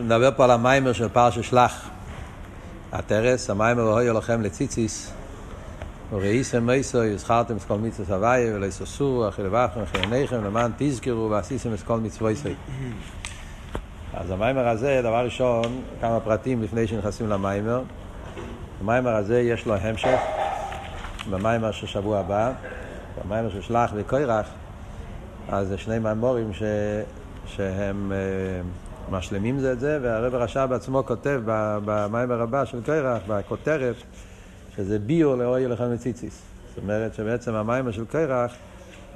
נדבר פה על המיימר של פרשה שלח. הטרס, המיימר הויו לכם לציציס. וראיסם מייסו, יזכרתם את כל מצוות הוויה, ולא יסוסו, אחרי לבחם, אחרי עיניכם, למען תזכרו, ועשיתם את כל מצוות ישראל. אז המיימר הזה, דבר ראשון, כמה פרטים לפני שנכנסים למיימר. המיימר הזה יש לו המשך, במיימר של שבוע הבא, במיימר של שלח וקוירח, אז זה שני מיימורים ש... שהם... משלימים זה את זה, והרב רש"ב בעצמו כותב במיימר הבא של קרח, בכותרת, שזה ביור לאוי לכם מציציס. זאת אומרת שבעצם המיימר של קרח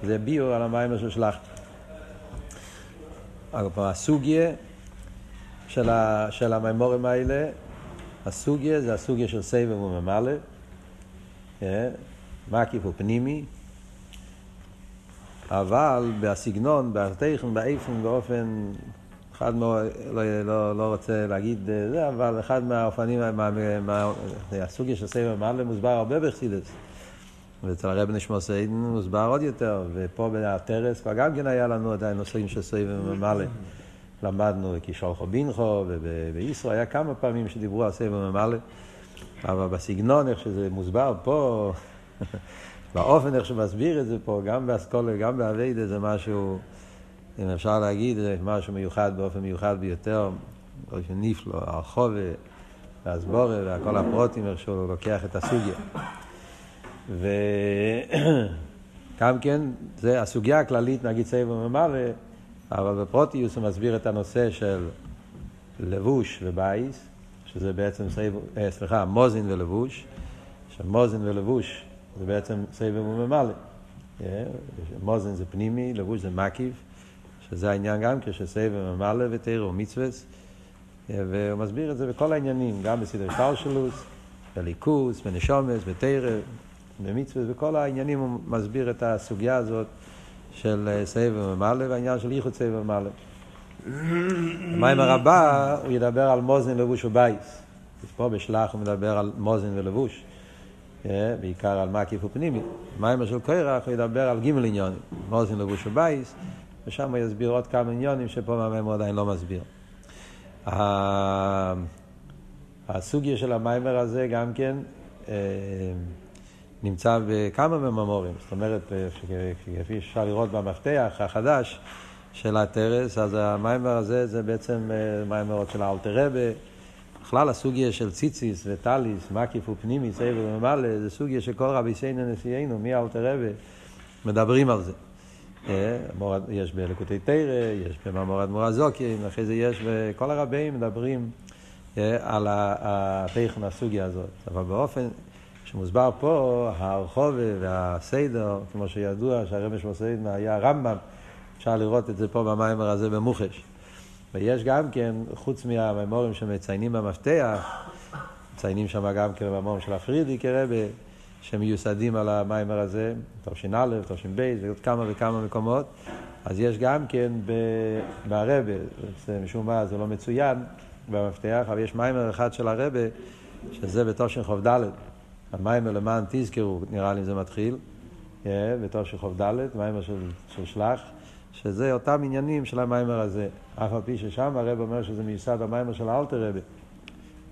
זה ביור על המיימר של שלח. הסוגיה של, ה, של המיימורים האלה, הסוגיה זה הסוגיה של סבב וממלא, אה, מקיף ופנימי, אבל בסגנון, בהרתיכם, באיפן, באופן אחד מה... לא, לא, לא רוצה להגיד אה, זה, אבל אחד מהאופנים, מה, מה, הסוגיה של סבב מעלה מוסבר הרבה בחסידס. ואצל הרב נשמע סיידן מוסבר עוד יותר, ופה בטרס כבר גם כן היה לנו עדיין נושאים של סבב מעלה. למדנו כשולחו בינכו, ובישראל היה כמה פעמים שדיברו על סבב מעלה, אבל בסגנון, איך שזה מוסבר פה, באופן איך שמסביר את זה פה, גם באסכולה, גם באביידה, זה משהו... אם אפשר להגיד, משהו מיוחד באופן מיוחד ביותר, באופן נפלא, הרחובה, והסבורה וכל הפרוטים, איך שהוא לוקח את הסוגיה. וגם כן, זה הסוגיה הכללית, נגיד סבב ומעלה, אבל בפרוטיוס הוא מסביר את הנושא של לבוש ובייס, שזה בעצם סבב, אה, סליחה, מוזין ולבוש, שמוזין ולבוש זה בעצם סבב וממלא. אה, מוזין זה פנימי, לבוש זה מקיף. שזה העניין גם כשסבב ממלא ותרא ומצווס, והוא מסביר את זה בכל העניינים, גם בסדר שטלשלוס, בליכוס, בנשומס, בתרא, במצווס, בכל העניינים הוא מסביר את הסוגיה הזאת של סבב ממלא והעניין של ייחוד סבב ממלא. במיימר הבא הוא ידבר על מוזן לבוש ובייס. פה בשלח הוא מדבר על מוזן ולבוש, בעיקר על מקיף ופנימי. במיימר של קרח הוא ידבר על גימל עניונים, מוזן לבוש ובייס. ושם הוא יסביר עוד כמה עניונים שפה מהמיימר עדיין לא מסביר. הסוגיה של המיימר הזה גם כן אה, נמצא בכמה מממורים, זאת אומרת, אה, כפי שאפשר לראות במפתח החדש של הטרס, אז המיימר הזה זה בעצם אה, מיימרות של האלתר רבה. בכלל הסוגיה של ציציס וטליס, מקיף ופנימי, סבב וממלא, זה סוגיה שכל רבי סיינו נשיאנו, מי האלתר רבה, מדברים על זה. יש בלקוטי תרא, יש במאמר אדמו"ר הזוקין, אחרי זה יש, וכל הרבים מדברים אה, על הטכן הסוגיה הזאת. אבל באופן שמוסבר פה, הרחוב והסדר, כמו שידוע שהרמש מוסיידנה היה רמב"ם, אפשר לראות את זה פה במיימר הזה במוחש. ויש גם כן, חוץ מהמימורים שמציינים במפתח, מציינים שם גם כן במאמרים של הפרידי כרבה, שמיוסדים על המיימר הזה, תש"א, תש"ב, ועוד כמה וכמה מקומות. אז יש גם כן ברבה, משום מה זה לא מצוין במפתח, אבל יש מיימר אחד של הרבה, שזה בתשכ"ד, המיימר למען תזכרו, נראה לי זה מתחיל, אה, בתשכ"ד, מיימר של, של שלח, שזה אותם עניינים של המיימר הזה. אף על פי ששם הרב אומר שזה מיוסד במיימר של האלתר רבה.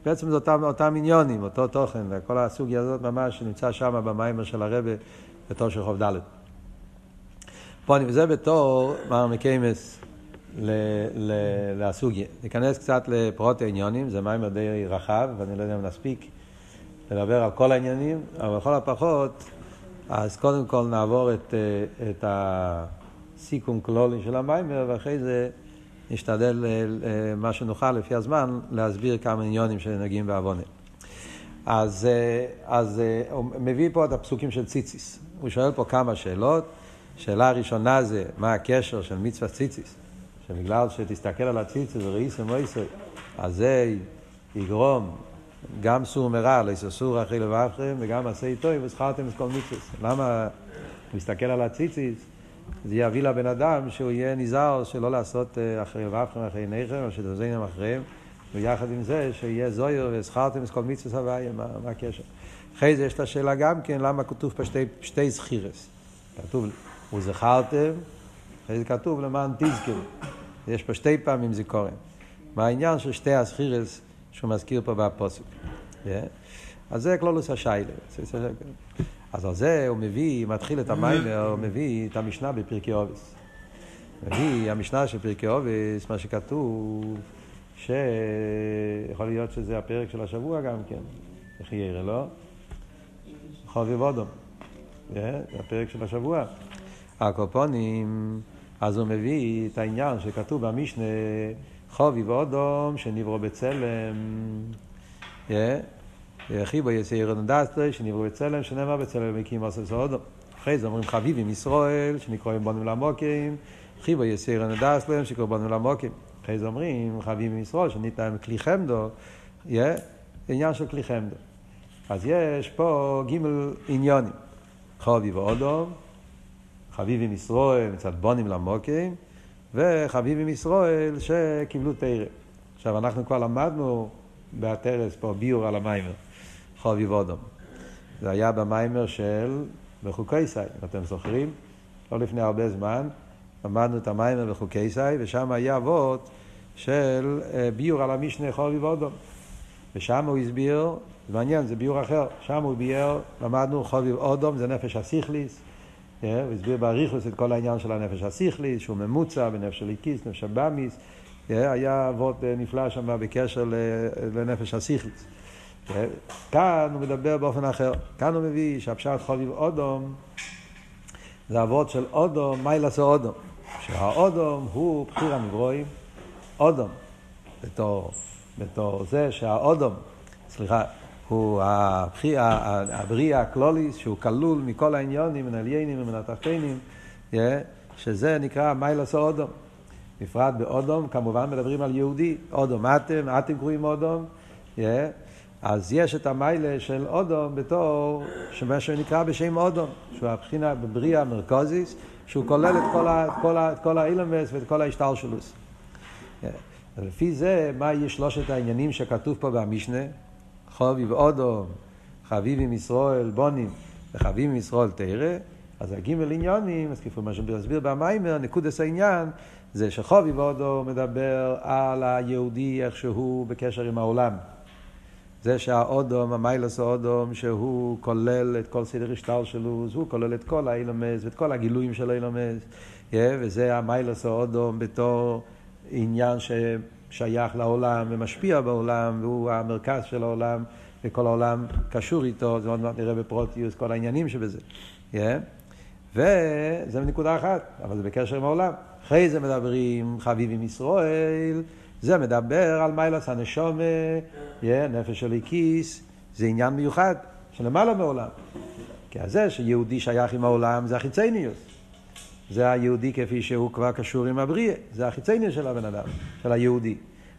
בעצם זה אותם, אותם עניונים, אותו תוכן, כל הסוגיה הזאת ממש נמצא שם במיימר של הרבה בתור של חוב ד'. פה אני וזה בתור מר מקיימס לסוגיה. ניכנס קצת לפרוט העניונים, זה מיימר די רחב, ואני לא יודע אם נספיק לדבר על כל העניינים, אבל לכל הפחות, אז קודם כל נעבור את, את הסיכום כלולי של המיימר, ואחרי זה נשתדל אה, אה, מה שנוכל לפי הזמן להסביר כמה עניונים שנוגעים בעוונה. אז, אה, אז הוא מביא פה את הפסוקים של ציציס. הוא שואל פה כמה שאלות. שאלה הראשונה זה, מה הקשר של מצווה ציציס? שבגלל שתסתכל על הציציס וראיס ומויסוי, אז זה יגרום גם סור מרע, יססור אחרי לבבכם, וגם עשה איתו, וזכרתם את כל מצווה. למה להסתכל על הציציס? זה יביא לבן אדם שהוא יהיה נזהר שלא לעשות אחרי לבבכם, אחרי עיניכם, או שתזיינם אחריהם, ויחד עם זה שיהיה זויר וזכרתם את כל מצווה הוויה, מה, מה הקשר? אחרי זה יש את השאלה גם כן, למה כתוב פה שתי, שתי זכירס? כתוב, וזכרתם, אחרי זה כתוב למען תזכרו. יש פה שתי פעמים זיכורן. מה העניין של שתי הסחירס שהוא מזכיר פה בפוסק. Yeah. אז זה כלולוס השיילה. אז על זה הוא מביא, מתחיל את המיימר, הוא מביא את המשנה בפרקי אובס. מביא המשנה של פרקי אובס, מה שכתוב, שיכול להיות שזה הפרק של השבוע גם כן, איך יראה, לא? חובי וודום. זה הפרק של השבוע. הקופונים, אז הוא מביא את העניין שכתוב במשנה, חובי ואודום שנברו בצלם. חיבו יסיר נדסטרי שנברו בצלם, שנאמר בצלם מקים עושה סודום. אחרי זה אומרים חביבים ישראל, שנקראים בונים למוקים, חיבו יסיר נדסטרי שקראו בונים למוקים. אחרי זה אומרים חביבים ישראל, שניתן כלי חמדו, עניין של כלי חמדו. אז יש פה גימל עניונים. חביב ואודום, חביבים ישראל מצד בונים למוקים, וחביבים ישראל שקיבלו תרא. עכשיו אנחנו כבר למדנו בהתרס פה ביור על המיימר, חביב ואודום. זה היה במיימר של בחוקי סי, אם אתם זוכרים, לא לפני הרבה זמן, למדנו את המיימר בחוקי סי, ושם היה אבות של אה, ביור על המשנה חביב ואודום. ושם הוא הסביר זה מעניין, זה ביור אחר. שם הוא ביאר, למדנו חוביב אודום, זה נפש הסיכליס. אה, הוא הסביר באריכוס את כל העניין של הנפש הסיכליס, שהוא ממוצע בנפש של איקיס, נפש הבאמיס. אה, היה אבות נפלא שם בקשר לנפש הסיכליס. כאן הוא מדבר באופן אחר. כאן הוא מביא שהפשט חוביב אודום זה אבות של אודום, מיילס אודום. שהאודום הוא בחיר הנברואים, אודום. בתור, בתור זה שהאודום, סליחה, הוא הבריאה הקלוליס, שהוא כלול מכל העניונים, מן עליינים ומן התחתינים, שזה נקרא מיילוס אודום. בפרט באודום, כמובן מדברים על יהודי, אודום אתם, אתם קרואים אודום, אז יש את המיילה של אודום בתור, מה שנקרא בשם אודום, שהוא הבחינה בבריאה המרכזיס, שהוא כולל את כל, את כל, את כל האילמס ואת כל ההשתלשלוס. ולפי זה, מה יהיה שלושת העניינים שכתוב פה במשנה? חוביב אודום, חביב עם ישראל בונים וחביב עם ישראל תרא, אז הגימל עניונים, אז כפי מה שמסביר במיימר, נקודס העניין, זה שחוביב אודום מדבר על היהודי איך שהוא בקשר עם העולם. זה שהאודום, המיילוס האודום, שהוא כולל את כל סדר השטר שלו, הוא כולל את כל האילומס ואת כל הגילויים של האילומס, וזה המיילוס האודום בתור עניין ש... שייך לעולם ומשפיע בעולם, והוא המרכז של העולם, וכל העולם קשור איתו, זה עוד מעט נראה בפרוטיוס, כל העניינים שבזה. Yeah. וזה נקודה אחת, אבל זה בקשר עם העולם. אחרי זה מדברים חביב עם ישראל, זה מדבר על מיילס הנשומה, yeah, נפש של הכיס, זה עניין מיוחד, שלמעלה מעולם. כי הזה שיהודי שייך עם העולם זה החיצניוס. זה היהודי כפי שהוא כבר קשור עם הבריאה, זה החיצניה של הבן אדם, של היהודי.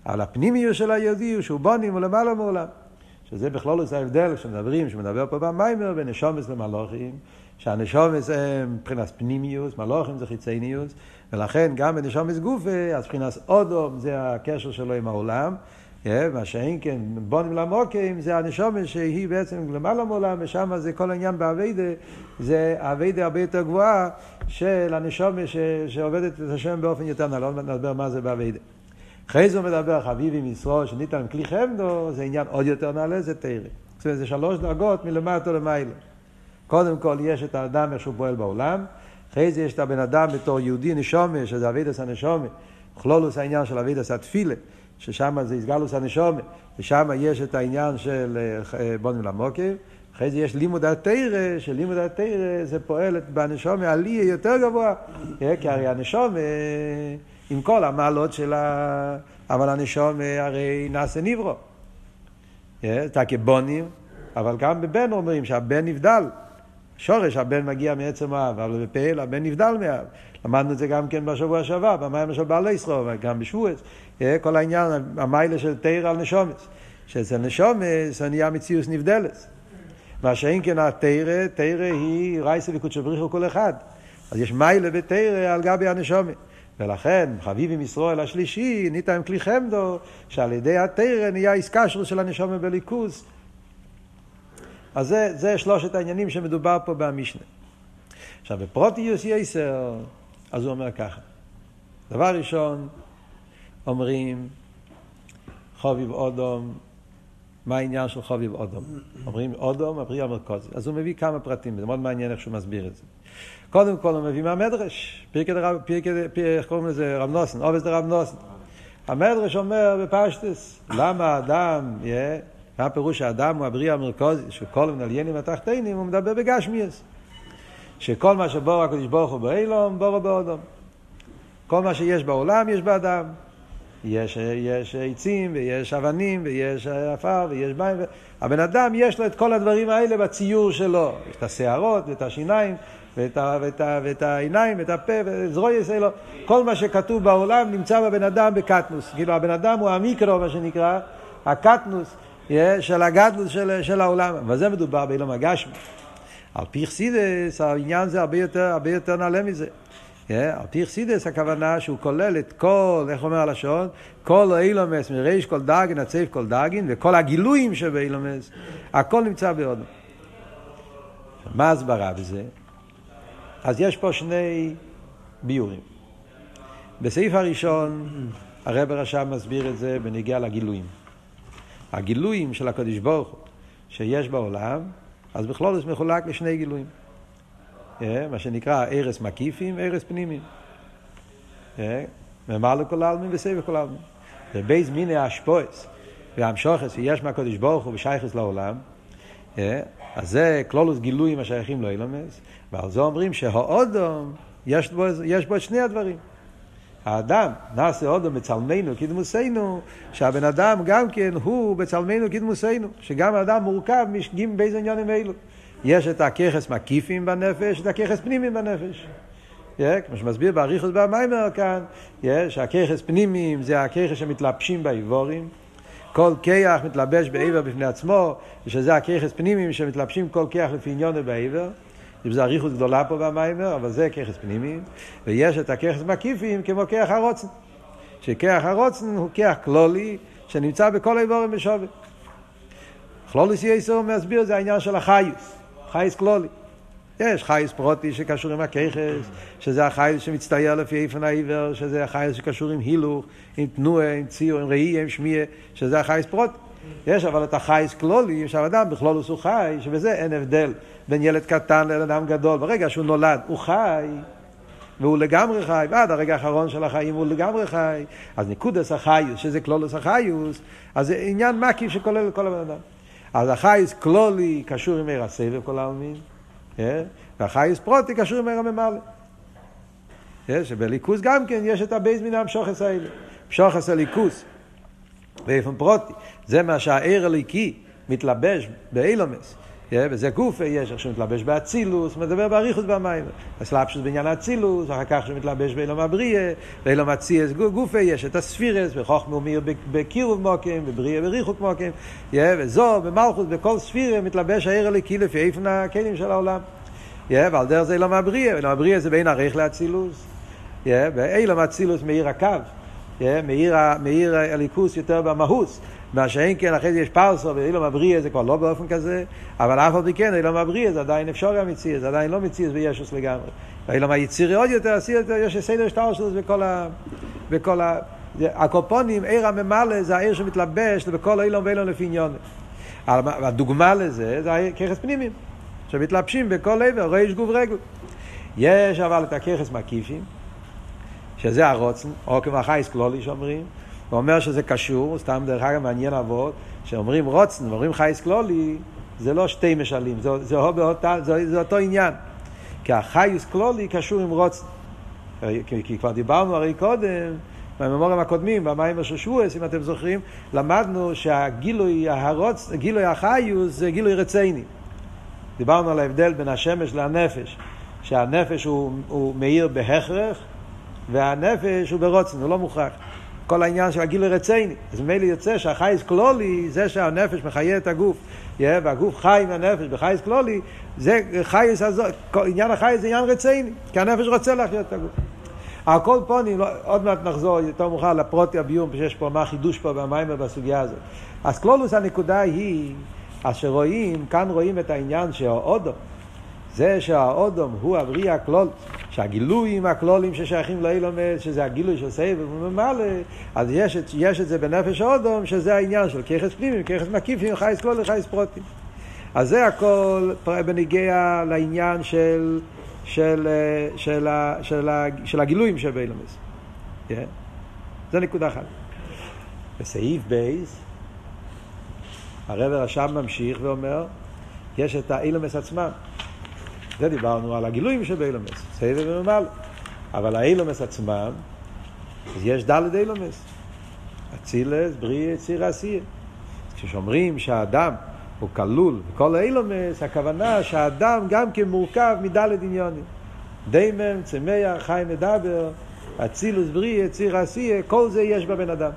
אבל הפנימיות של היהודי הוא שהוא בונים ולמעלה מעולם. שזה בכלול זה ההבדל כשמדברים, שמדבר פה במיימר, בין נשומס למלוכים, שהנשומס הם מבחינת פנימיוס, מלוכים זה חיצניוס, ולכן גם בנשומס גופה, אז מבחינת אודום זה הקשר שלו עם העולם, מה שאין כן בונים למוקים זה הנשומס שהיא בעצם למעלה מעולם, ושם זה כל העניין באביידה, זה אביידה הרבה יותר גבוהה של הנשומס שעובדת את השם באופן יותר נעלה, לא נדבר מה זה באביידה. אחרי זה הוא מדבר חביבי משרו שניתן כלי חמדו, זה עניין עוד יותר נעלה, זה תרא. זאת אומרת, זה שלוש דרגות מלמטה למעלה. קודם כל יש את האדם איך שהוא פועל בעולם, אחרי זה יש את הבן אדם בתור יהודי נשומה, שזה אבידס הנשומה, כלולוס העניין של אבידס התפילה, ששם זה יסגלוס הנשומה, ושם יש את העניין של אה, בונים למוקים, אחרי זה יש לימוד התרא, שלימוד התרא זה פועל בנשומה עלי יותר גבוה, אה, כי הרי הנשומה... עם כל המעלות של ה... אבל הנשום אה, הרי נעשה נברו. אתה אה, כבונים, אבל גם בבן אומרים שהבן נבדל. שורש הבן מגיע מעצם האב, אבל בפעיל הבן נבדל מהאב. למדנו את זה גם כן בשבוע שעבר, במים של בעלי ישראל, גם בשבועס. אה, כל העניין, המיילה של תרא על נשומס. שאצל נשומס נהיה מציאוס נבדלת. מה שאין כן התרא, תרא היא רייסה וקודשא בריחו כל אחד. אז יש מיילה בתרא על גבי הנשומת. ולכן חביב עם ישראל השלישי ניתן כלי חמדו שעל ידי התרא נהיה איסקשרוס של הנשומה בליכוס. אז זה, זה שלושת העניינים שמדובר פה במשנה. עכשיו בפרוטיוס יסר, אז הוא אומר ככה. דבר ראשון, אומרים חוביב אודום, מה העניין של חוביב אודום? אומרים אודום, הפרי המרכזי. אז הוא מביא כמה פרטים, זה מאוד מעניין איך שהוא מסביר את זה. קודם כל הוא מביא מהמדרש, פרקי דרב, פרקי, איך קוראים לזה? רב נוסן, עובס דרב נוסן. המדרש אומר בפשטס, למה האדם, מה פירוש האדם הוא הבריאה המרכזי, שכל מנליינים התחתינים, הוא מדבר בגשמיאס. שכל מה שבור הקדוש ברוך הוא באילום, בורו באודום. כל מה שיש בעולם יש באדם. יש, יש עצים, ויש אבנים, ויש עפר, ויש מים. הבן אדם יש לו את כל הדברים האלה בציור שלו. יש את השערות, ואת השיניים, ואת, ואת, ואת העיניים, ואת הפה, וזרויס אלו. כל מה שכתוב בעולם נמצא בבן אדם בקטנוס. כאילו הבן אדם הוא המיקרו, מה שנקרא, הקטנוס של הגדלוס של, של העולם. אבל זה מדובר באילום הגשמי. על פי חסידס העניין זה הרבה יותר, הרבה יותר נעלה מזה. Yeah, על פי חסידס הכוונה שהוא כולל את כל, איך אומר הלשון? כל אילומס, מריש כל דגין, הצייף כל דגין, וכל הגילויים שבאילומס, הכל נמצא בהודו. מה הסברה בזה? אז יש פה שני ביורים. בסעיף הראשון, הרב רשם מסביר את זה בנגיע לגילויים. הגילויים של הקדוש ברוך הוא שיש בעולם, אז בכלול זה מחולק לשני גילויים. Yeah, מה שנקרא ארס מקיפים, ארס פנימיים. Yeah, ממלא כל העלמין וסבב כל העלמין. ובייז מיני האשפויס והמשוכס שיש מהקדוש ברוך הוא ושייכס לעולם, yeah, אז זה כלולוס גילויים השייכים לו אילומס, ועל זה אומרים שהאודום, יש בו, יש בו את שני הדברים. האדם נעשה אודום בצלמנו כדמוסנו, שהבן אדם גם כן הוא בצלמנו כדמוסנו, שגם האדם מורכב משגים באיזה עניינים אלו. יש את הככס מקיפים בנפש, את הככס פנימיים בנפש. Yeah, כמו שמסביר באריכוס במיימר כאן, yeah, שהככס פנימיים זה הככס שמתלבשים באיבורים. כל כיח מתלבש בעבר בפני עצמו, ושזה הככס פנימיים שמתלבשים כל כיח לפי עניון בעבר. זה אריכות גדולה פה במיימר, אבל זה ככס פנימיים. ויש את הככס מקיפים כמו כיח הרוצן. שכיח הרוצן הוא כיח כלולי שנמצא בכל האיבורים בשווה. כלוליס יסור מסביר זה העניין של החייס. חייס כלולי. יש חייס פרוטי שקשור עם הככס, שזה החייס שמצטייר לפי איפן העיוור, שזה החייס שקשור עם הילוך, עם תנועה, עם ציור, עם ראי, עם שמיע, שזה החייס פרוטי. יש אבל את החייס כלולי, שהאדם בכלול הוא חי, שבזה אין הבדל בין ילד קטן לאדם גדול. ברגע שהוא נולד, הוא חי, והוא לגמרי חי, ועד הרגע האחרון של החיים הוא לגמרי חי. אז ניקודס החיוס, שזה כלולוס החיוס, אז זה עניין מקיף שכולל את כל הבן אדם. אז החייס כלולי קשור עם עיר הסבב כל העלמין, אה? והחייס פרוטי קשור עם עיר הממלא. אה? שבליכוס גם כן יש את הבייז מן המשוכס האלה. משוכס הליכוס, באופן פרוטי. זה מה שהעיר הליקי מתלבש באילומס. וזה גוף יש, איך שהוא מתלבש באצילוס, מדבר באריכות במים. הסלאפשוס בעניין האצילוס, אחר כך שהוא מתלבש באילום הבריאה, באילום הציאס גוף יש את הספירס, וחוכמה ומיר בקירוב מוקים, בבריאה בריחוק מוקים, וזו, במלכות, בכל ספירה מתלבש העיר הליקי לפי איפן הכלים של העולם. ועל דרך זה אילום הבריאה, אילום הבריאה זה בין עריך לאצילוס, ואילום אצילוס מאיר הקו. מאיר הליכוס יותר במהוס. מה שאין כן, אחרי זה יש פרסו, ואילום הבריא זה כבר לא באופן כזה, אבל אף על פי כן, אילום הבריא זה עדיין אפשר גם מציאס, זה עדיין לא מציאס בישוס לגמרי. ואילום היצירי עוד יותר, יש סדר שטר שלו בכל ה... בכל ה... הקופונים, עיר הממלא זה העיר שמתלבש בכל אילום ואילום לפי עניון. הדוגמה לזה זה ככס פנימיים, שמתלבשים בכל עבר, ריש גוב רגל. יש אבל את הככס מקיפים, שזה הרוצן, או כמו החייס כלולי שאומרים, הוא אומר שזה קשור, סתם דרך אגב מעניין אבות, שאומרים רוצן ואומרים חייס כלולי, זה לא שתי משלים, זה, זה, זה, זה, זה אותו עניין. כי החייס כלולי קשור עם רוצן. כי, כי כבר דיברנו הרי קודם, בממורים הקודמים, במים של שבועס, אם אתם זוכרים, למדנו שהגילוי הרוצ... גילוי החיוס זה גילוי רצייני. דיברנו על ההבדל בין השמש לנפש, שהנפש הוא, הוא מאיר בהכרח, והנפש הוא ברוצן, הוא לא מוכרח. כל העניין של הגיל הרצייני. אז ממילא יוצא שהחייס כלולי, זה שהנפש מחיה את הגוף, והגוף חי עם הנפש בחייס כלולי, זה חייס הזאת, עניין החייס זה עניין רצייני, כי הנפש רוצה להחיות את הגוף. על כל פונים, לא, עוד מעט נחזור יותר מאוחר לפרוטי הביום, שיש פה מה חידוש פה במיימר בסוגיה הזאת. אז כלולוס הנקודה היא, אז שרואים, כאן רואים את העניין שהאודום, זה שהאודום הוא הבריאה כלול, שהגילויים הכלולים ששייכים לאילומס, שזה הגילוי של סבב וממלא, אז יש, יש את זה בנפש האודום, שזה העניין של ככס פנימי, ככס מקיפים, חייס כלולים, חייס פרוטים. אז זה הכל בניגיע לעניין של, של, של, של, של, של הגילויים של באילומס. Yeah. זה נקודה אחת. בסעיף בייס, הרב רשם ממשיך ואומר, יש את האילומס עצמם. זה דיברנו על הגילויים של באילומס, סבב וממלא. אבל האילומס עצמם, אז יש דלת אילומס. אצילס, בריא, יציר עשייה. כששומרים שהאדם הוא כלול בכל האילומס, הכוונה שהאדם גם כן מורכב מדלת עניונים. דיימם, צמח, חי מדבר, אצילוס, בריא, יציר עשייה, כל זה יש בבן אדם.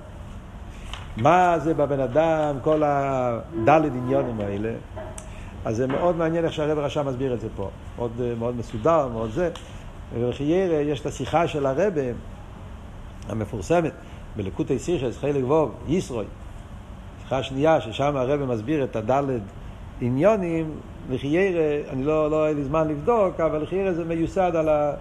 מה זה בבן אדם, כל הדלת עניונים האלה? אז זה מאוד מעניין איך שהרב רשם מסביר את זה פה. מאוד, מאוד מסודר, מאוד זה. ובחיירה יש את השיחה של הרבה המפורסמת בלקוטי שיחות, חלק ו', יתרו. שיחה שנייה, ששם הרבי מסביר את הד' עניינים, לכאורה, אני לא, לא היה לי זמן לבדוק, אבל לכאורה זה מיוסד על ה...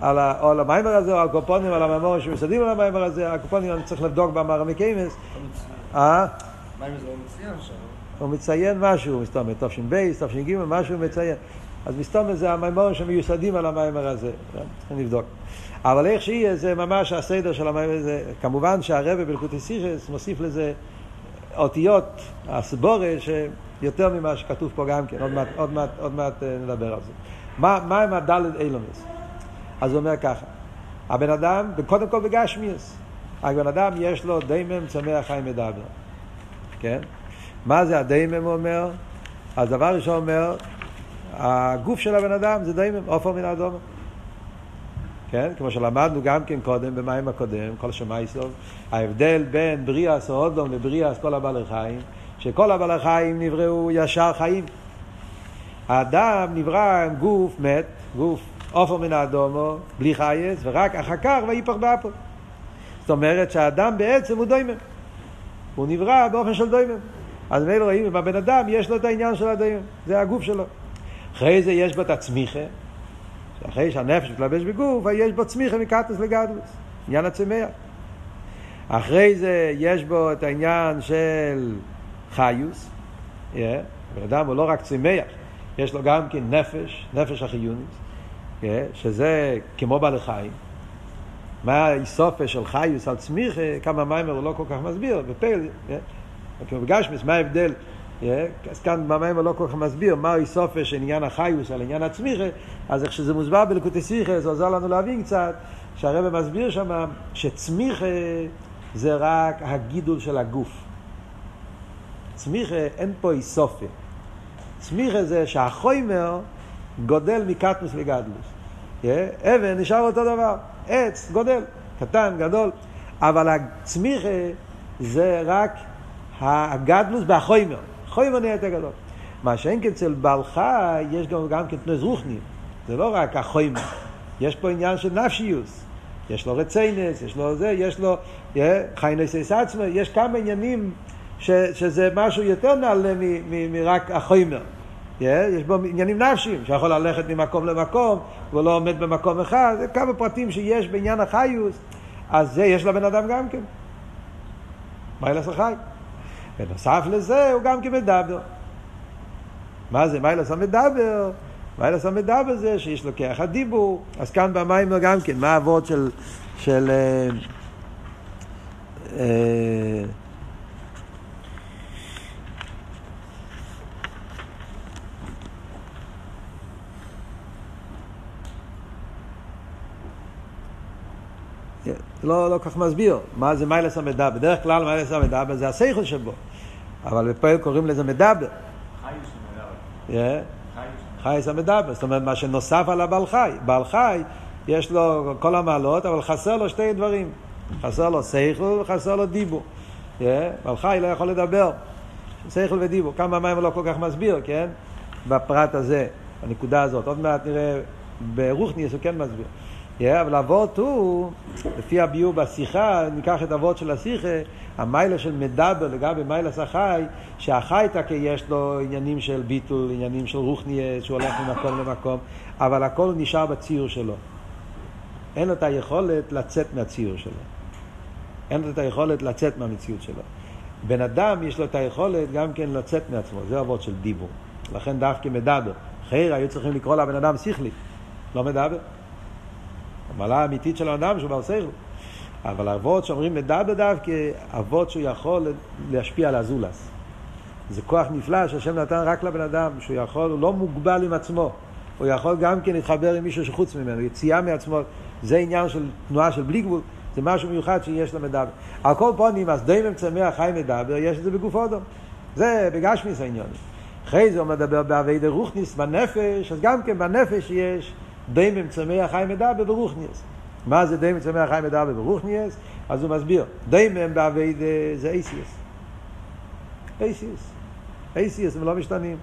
על, ה, או על המאמר הזה, או על כל פנים, על המאמרים שמיוסדים על המאמר הזה, על כל פנים אני צריך לבדוק במראי מקומות. אה? מאמר זה לא מצוין שם. הוא מציין משהו, מסתמא, תש"ב, תש"ג, משהו הוא מציין. אז מסתמא זה המאמרים שמיוסדים על המאמר הזה, צריכים לבדוק. אבל איך שיהיה, זה ממש הסדר של המיימר הזה. כמובן שהרבא בלקוטי סיכס מוסיף לזה אותיות, הסבורה, שיותר ממה שכתוב פה גם כן, עוד מעט, עוד מעט, עוד מעט אה, נדבר על זה. מה, מה עם הדלת אילומס? אז הוא אומר ככה, הבן אדם, קודם כל בגשמיאס, הבן אדם יש לו דיימם צמח חיים מדבר, כן? מה זה הדיימם אומר? אז דבר ראשון אומר, הגוף של הבן אדם זה דיימם, עופר מן האדומה. כן? כמו שלמדנו גם כן קודם, במים הקודם, כל שמאי סוף, ההבדל בין בריאס או אודום לבריאס כל הבעלי חיים, שכל הבעלי חיים נבראו ישר חיים. האדם נברא עם גוף מת, גוף עופר מן האדומו, בלי חייס, ורק אחר כך ויפח באפו. זאת אומרת שהאדם בעצם הוא דוימם. הוא נברא באופן של דוימם. אז מילא רואים, בבן אדם יש לו את העניין של הדוימם, זה הגוף שלו. אחרי זה יש בו את הצמיחה, אחרי שהנפש מתלבש בגוף, יש בו צמיחה מקטוס לגדלוס, עניין הצמח. אחרי זה יש בו את העניין של חיוס, yeah. בן אדם הוא לא רק צמח, יש לו גם כן נפש, נפש החיונית, yeah. שזה כמו בעלי חיים. מה האיסופה של חיוס על צמיחה, כמה מיימר הוא לא כל כך מסביר, בפייל, yeah. כאילו בגשמיס, מה ההבדל? אז כאן במים לא כל כך מסביר מה איסופה של עניין החיוס על עניין הצמיחה, אז איך שזה מוסבר בלקוטי סיכה, זה עוזר לנו להבין קצת, שהרבא מסביר שם שצמיחה זה רק הגידול של הגוף. צמיחה אין פה איסופה. צמיחה זה שהחוימר גודל מקטמוס לגדלוס. אבן נשאר אותו דבר, עץ גודל, קטן, גדול, אבל הצמיחה זה רק הגדלוס בהחוימר. חוימר נהיה יותר גדול. מה שאין כן אצל בעל חי, יש גם, גם כן תנוס רוחנים. זה לא רק החוימר. יש פה עניין של נפשיוס. יש לו רציינס, יש לו זה, יש לו חיינס עצמו, יש כמה עניינים ש, שזה משהו יותר נעלה מרק החוימר. Yeah, יש בו עניינים נפשיים, שיכול ללכת ממקום למקום, והוא לא עומד במקום אחד, זה כמה פרטים שיש בעניין החיוס, אז זה יש לבן אדם גם כן. מה ילס החי? בנוסף לזה הוא גם כן מדבר. מה זה מיילס המדבר? מיילס המדבר זה שיש לו כרך הדיבור. אז כאן במים גם כן, מה האבות של... של אה, אה, לא, לא כך מסביר מה זה מיילס המדבר. בדרך כלל מיילס המדבר זה השכל שבו. אבל בפועל קוראים לזה מדבר. חייס המדבר, זאת אומרת מה שנוסף על הבעל חי. בעל חי יש לו כל המעלות, אבל חסר לו שתי דברים. חסר לו שכל וחסר לו דיבור. בעל חי לא יכול לדבר. שכל ודיבור. כמה מים הוא לא כל כך מסביר, כן? בפרט הזה, בנקודה הזאת. עוד מעט נראה ברוכניאס הוא כן מסביר. Yeah, אבל אבות הוא, לפי הביור בשיחה, ניקח את אבות של השיחה, המיילה של מדבר לגבי מיילס החי, שהחי תקה יש לו עניינים של ביטול, עניינים של רוחניה, שהוא הולך ממקום למקום, אבל הכל נשאר בציור שלו. אין לו את היכולת לצאת מהציור שלו. אין לו את היכולת לצאת מהמציאות שלו. בן אדם יש לו את היכולת גם כן לצאת מעצמו, זה אבות של דיבור. לכן דווקא מדבר. חייר היו צריכים לקרוא לבן אדם שכלי, לא מדבר. המעלה האמיתית של האדם שהוא בר שכל. אבל אבות שאומרים מדבר דווקא, אבות שהוא יכול להשפיע על הזולס. זה כוח נפלא שהשם נתן רק לבן אדם, שהוא יכול, הוא לא מוגבל עם עצמו. הוא יכול גם כן להתחבר עם מישהו שחוץ ממנו, יציאה מעצמו. זה עניין של תנועה של בלי גבול. זה משהו מיוחד שיש למדבר. על כל פונים, אז דיימם צמח חי מדבר, יש את זה בגוף אודום. זה בגשמיות העניין. אחרי זה הוא מדבר בעבודה רוחנית, בנפש, אז גם כן בנפש יש דומם צומח חי מדבר ברוחניות. מה זה דומם צומח חי מדבר ברוחניות? אז הוא מסביר, דומם בעבודה זה אותיות. אותיות. אותיות הם לא משתנים.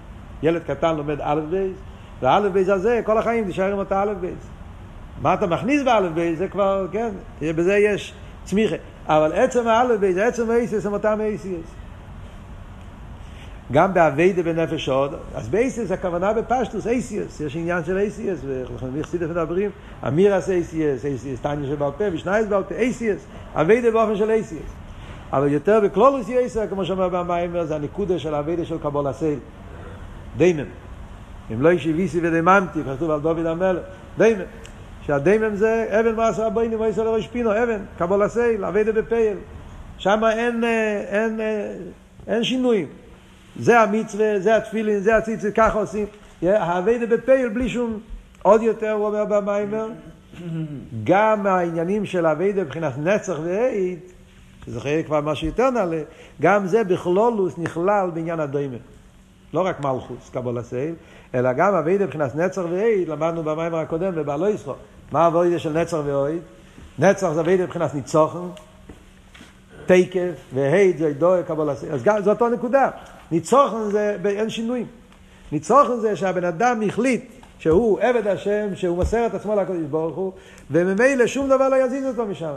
ילד קטן לומד א' בית, וא' בית הזה כל החיים תישאר עם אותה א' בית. מה אתה מכניס באלף בית זה כבר, כן, בזה יש צמיחה. אבל עצם האלף בייס, עצם האיסיס הם אותם האיסיס. גם באביידה בנפש עוד, אז באיסיס הכוונה בפשטוס, אייסיס, יש עניין של אייסיס, ולכן מחסידת מדברים, אמירס אייסיס, אייסיס, טניה שבעל פה, ושנייס בעל פה, אייסיס, אביידה באופן של אייסיס. אבל יותר בקלולוס יסר, כמו שאומר במיימר, זה הנקודה של אביידה של קבול הסייל. דיימן. אם לא יש ויסי ודיימנתי, כתוב על דוד המלך, דומם. שהדומם זה אבן מאסו הבונים הייתה לראש פינה, אבן, קבלת עול, עבודה בפועל. שם אין, אין, אין, אין שינויים. זה המצווה, זה התפילין, זה הציצית, ככה עושים. העבודה בפועל בלי שום, עוד יותר הוא אומר במאמר, גם העניינים של עבודה מבחינת נצח והוד, שזה חיי כבר משהו יותר נעלה, גם זה בכללות נכלל בעניין הדומם. לא רק מלכוס, קבול הסייל, אלא גם אביידה מבחינת נצח ועיד, למדנו במיימר הקודם ובעלו ישחו. מה אבוידה של נצח ואויד? נצח זה אבוידה מבחינת ניצוחן, תקף, והיד זה דוי קבל עשה. אז זו אותו נקודה. ניצוחן זה, אין שינויים. ניצוחן זה שהבן אדם החליט שהוא עבד השם, שהוא מסר את עצמו לקדוש ברוך הוא, וממילא שום דבר לא יזיז אותו משם.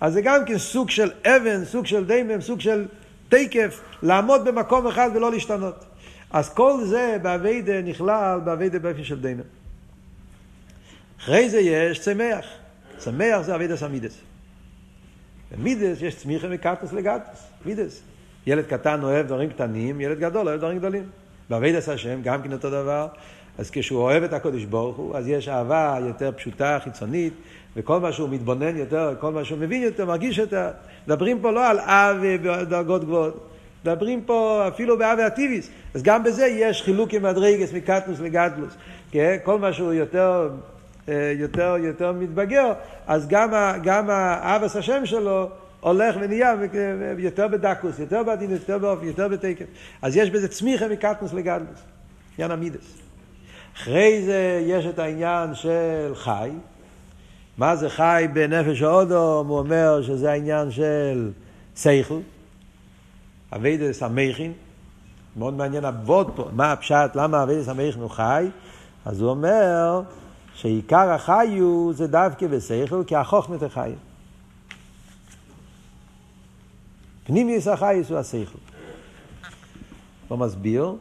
אז זה גם כן סוג של אבן, סוג של דיימם, סוג של תקף, לעמוד במקום אחד ולא להשתנות. אז כל זה באביידה נכלל באביידה באופן של דיימם. אחרי זה יש צמח. צמח זה אבידס המידס. במידס יש צמיחה מקטוס לגטוס. מידס. ילד קטן אוהב דברים קטנים, ילד גדול אוהב דברים גדולים. באבידס השם גם כן אותו דבר. אז כשהוא אוהב את הקודש ברוך הוא, אז יש אהבה יותר פשוטה, חיצונית, וכל מה שהוא מתבונן יותר, כל מה שהוא מבין יותר, מרגיש יותר. מדברים פה לא על אב בדרגות גבוהות, מדברים פה אפילו באב ואטיביס. אז גם בזה יש חילוק עם מדרגס מקטנוס לגדלוס. כן? כל מה שהוא יותר אה, יותר, יותר מתבגר, אז גם, גם האבס השם שלו הולך ונהיה יותר בדקוס, יותר בעדין, יותר באופי, יותר בתקף. אז יש בזה צמיחה מקטנוס לגדלוס, עניין המידס. אחרי זה יש את העניין של חי. מה זה חי בנפש האדם? הוא אומר שזה העניין של שכל, עבודת המוחין. מאוד מעניין אבות פה, מה הפשט, למה עבודת המוחין הוא חי? אז הוא אומר שעיקר החיות זה דווקא בשכל, כי החכמה תחיה. פנימיות החיות הוא השכל. לא מסביר.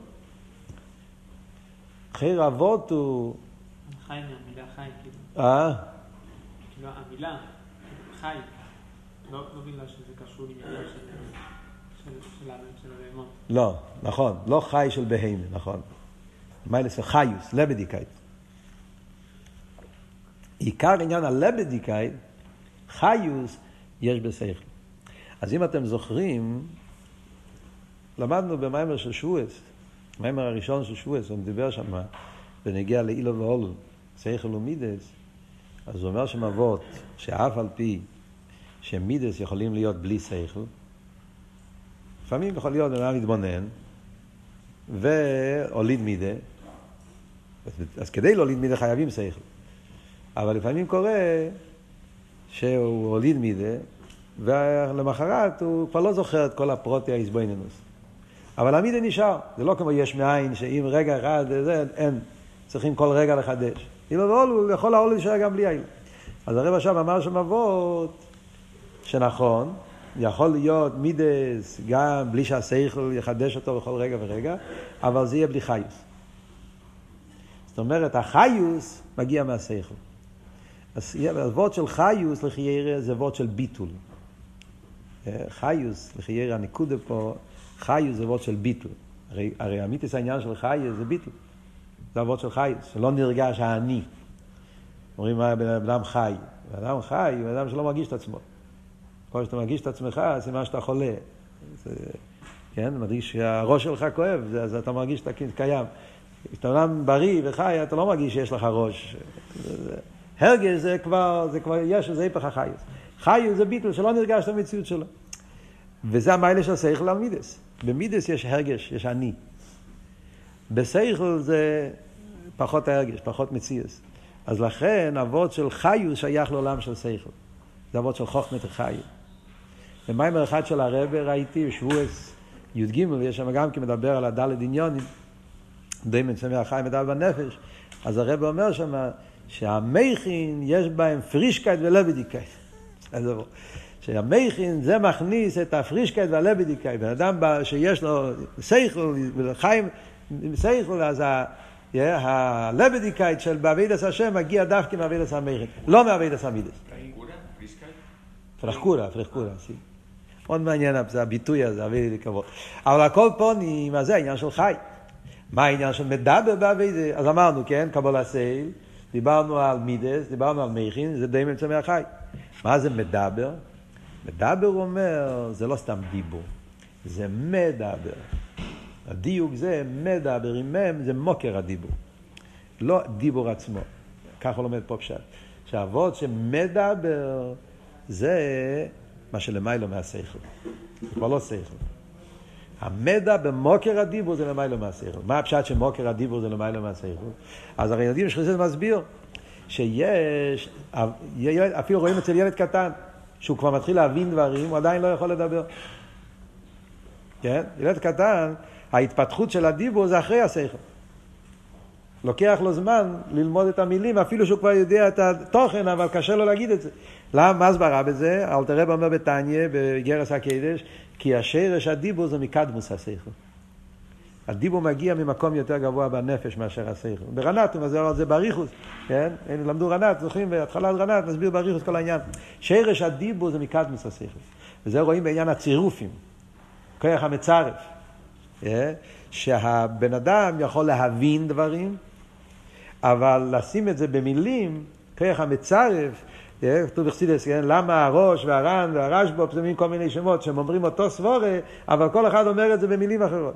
חיר אבות הוא... חי מהמילה חי, כאילו. אה? כאילו המילה, חי, לא, לא בגלל שזה קשור עם של הבהמות. לא, נכון, לא חי של בהמה, נכון. מיילס חיוס, לבדיקאית. עיקר עניין הלבדיקאי, חיוס, יש בשכל. אז אם אתם זוכרים, למדנו במיימר של שבועס, במיימר הראשון של שבועס, הוא דיבר שם ונגיע לאילו ואולו, שכל ומידס, אז הוא אומר שם אבות, שאף על פי שמידס יכולים להיות בלי שכל, לפעמים יכול להיות אדם מתבונן והוליד מידה, אז כדי להוליד מידה חייבים שכל. אבל לפעמים קורה שהוא הוליד מזה, ולמחרת הוא כבר לא זוכר את כל הפרוטי האיזבוינינוס. אבל המידה נשאר, זה לא כמו יש מאין, שאם רגע אחד, זה, אין, צריכים כל רגע לחדש. אבל הוא יכול העול להישאר גם בלי העיל. אז הרב עכשיו אמר שם אבות, שנכון, יכול להיות מידס גם בלי שהשכל יחדש אותו בכל רגע ורגע, אבל זה יהיה בלי חיוס. זאת אומרת, החיוס מגיע מהשכל. אז הוורד של חיוס לחיירה זה וורד של ביטול. אה, חיוס לחיירה, הנקודה פה, חיוס זה וורד של ביטול. הרי, הרי אמיתיס העניין של חיוס זה ביטול. זה הוורד של חיוס, שלא נרגש האני. אומרים מה בן אדם חי. בן אדם חי הוא אדם שלא מרגיש את עצמו. כל שאתה מרגיש את עצמך, סימן שאתה חולה. זה, כן, מרגיש שהראש שלך כואב, אז אתה מרגיש שאתה קיים. כשאתה אדם בריא וחי, אתה לא מרגיש שיש לך ראש. הרגש זה כבר, זה כבר יש, זה היפך החיוס. חיוס זה ביטל שלא נרגש את המציאות שלו. וזה המיילה של שכל על מידס. במידס יש הרגש, יש אני. בשכל זה פחות הרגש, פחות מציאס. אז לכן אבות של חיוס שייך לעולם של שכל. זה אבות של חוכמת החיים. במיימר אחד של הרבה ראיתי, שבועס י"ג, יש שם גם כי מדבר על הד' עניינים, דומם צומח חי מדבר בנפש, אז הרבי אומר שם שהמוחין יש בהם פרישקייט ולעבעדיקייט. שהמוחין זה מכניס את הפרישקייט והלעבעדיקייט. בן אדם שיש לו שכל וחי עם שכל, אז הלעבעדיקייט של בעבודת השם מגיע דווקא מעבודת המוחין, לא מעבודת המידות. פרחקורה, פרחקורה. מאוד מעניין הביטוי הזה, אבי לי כבוד. אבל הכל פה מה זה העניין של חי. מה העניין של מדבר באבידה? אז אמרנו, כן, קבול הסייל, דיברנו על מידס, דיברנו על מכין, זה די ממצא מהחי. מה זה מדבר? מדבר אומר, זה לא סתם דיבור, זה מדבר. הדיוק זה מדבר, עם מם זה מוקר הדיבור. לא דיבור עצמו. ככה לומד פה פשט. שהאבות שמדבר זה מה שלמיילו מהשכל. זה כבר לא שכל. המדע במוקר הדיבור זה למיילו מהשכל. מה הפשט שמוקר הדיבור זה למיילו מהשכל? אז הרי ילדים של חסיד מסביר שיש, אפילו רואים אצל ילד קטן, שהוא כבר מתחיל להבין דברים, הוא עדיין לא יכול לדבר. כן? ילד קטן, ההתפתחות של הדיבור זה אחרי השכל. לוקח לו זמן ללמוד את המילים, אפילו שהוא כבר יודע את התוכן, אבל קשה לו להגיד את זה. למה, מה הסברה בזה? אלתר רב אומר בתניא, בגרס הקדש, כי השרש הדיבור זה מקדמוס השכל. הדיבור מגיע ממקום יותר גבוה בנפש מאשר השכל. ברנת הוא מסביר על זה בריחוס, כן? הם למדו רנת, זוכרים בהתחלת רנת, מסביר בריחוס כל העניין. שרש הדיבור זה מקדמוס השכל. וזה רואים בעניין הצירופים, כוח המצרף. כן? שהבן אדם יכול להבין דברים, אבל לשים את זה במילים, כוח המצרף, אה, כתוב בחסידס, כן? למה הראש והר"ן והרשב"א פסומים כל מיני שמות שהם אומרים אותו סבורה, אבל כל אחד אומר את זה במילים אחרות.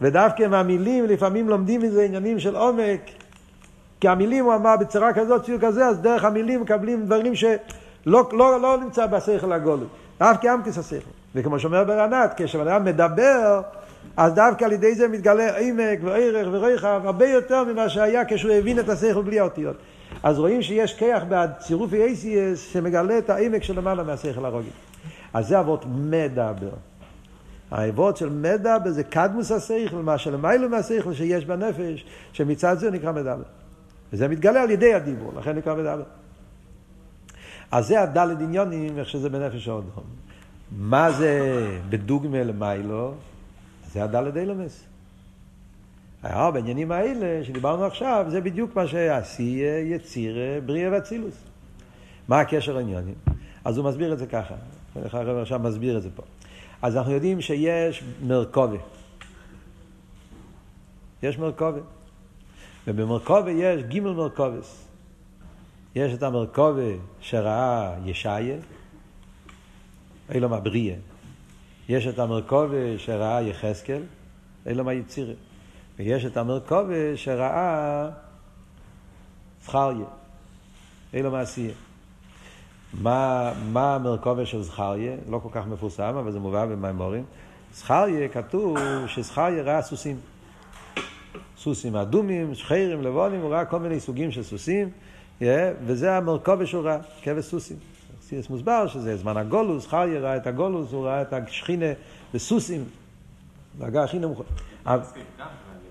ודווקא מהמילים לפעמים לומדים מזה עניינים של עומק, כי המילים הוא אמר בצורה כזאת, ציור כזה, אז דרך המילים מקבלים דברים שלא לא, לא נמצא בשכל הגולו. דווקא אמתיס השכל. וכמו שאומר ברנת, כשבן אדם מדבר, אז דווקא על ידי זה מתגלה עמק וערך ורחב הרבה יותר ממה שהיה כשהוא הבין את השכל בלי האותיות. אז רואים שיש כיח בצירוף ACS שמגלה את העמק של למעלה מהשכל הרוגי. אז זה אבות מדבר. האבות של מדבר זה קדמוס השכל, מה שלמיילו מהשכל שיש בנפש, שמצד זה נקרא מדבר. וזה מתגלה על ידי הדיבור, לכן נקרא מדבר. אז זה הדלת עניונים, איך שזה בנפש האודום. מה זה בדוגמה למיילו? זה הדלת אילומס. היה בעניינים האלה שדיברנו עכשיו, זה בדיוק מה שעשייה, יצירה, בריאה ואצילוס. מה הקשר לעניינים? אז הוא מסביר את זה ככה. איך הרב עכשיו מסביר את זה פה. אז אנחנו יודעים שיש מרכובה. יש מרכובה. ובמרכובה יש גימל מרכובס. יש את המרכובה שראה ישעיה, אילו מה בריאה. יש את המרכובה שראה יחזקאל, אילו מה יצירה. ויש את המרכובה שראה זכריה, אילו מה עשייה. מה, מה המרכובה של זכריה? לא כל כך מפורסם, אבל זה מובא במימורים. זכריה, כתוב שזכריה ראה סוסים. סוסים אדומים, שחיירים, לבונים, הוא ראה כל מיני סוגים של סוסים, yeah, וזה המרכובה שהוא ראה, כבש סוסים. סירס מוסבר שזה זמן הגולוס, זכריה ראה את הגולוס, הוא ראה את השכינה בסוסים, דרגה הכי נמוכה.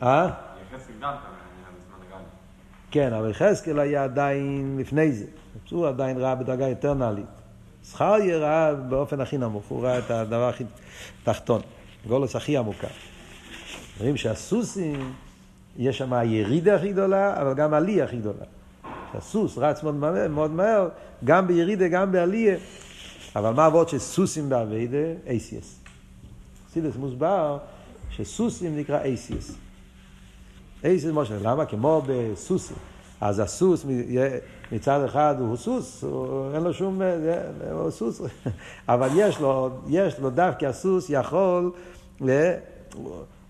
אה? כן, אבל יחזקאל היה עדיין לפני זה. הוא עדיין ראה בדרגה יותר נעלית. זכריה ראה באופן הכי נמוך, הוא ראה את הדבר הכי תחתון, גולוס הכי עמוקה. אומרים שהסוסים, יש שם הירידה הכי גדולה, אבל גם העלייה הכי גדולה. שהסוס רץ מאוד מהר, מאוד מהר גם בירידה, גם בעלייה. אבל מה עבוד שסוסים באביידה? אייסיאס. חסידס מוסבר שסוסים נקרא אייסיאס. אייסיאס משה, למה? כמו בסוסים. אז הסוס מצד אחד הוא סוס, הוא, אין לו שום, הוא סוס, אבל יש לו, יש לו דווקא הסוס יכול, ל,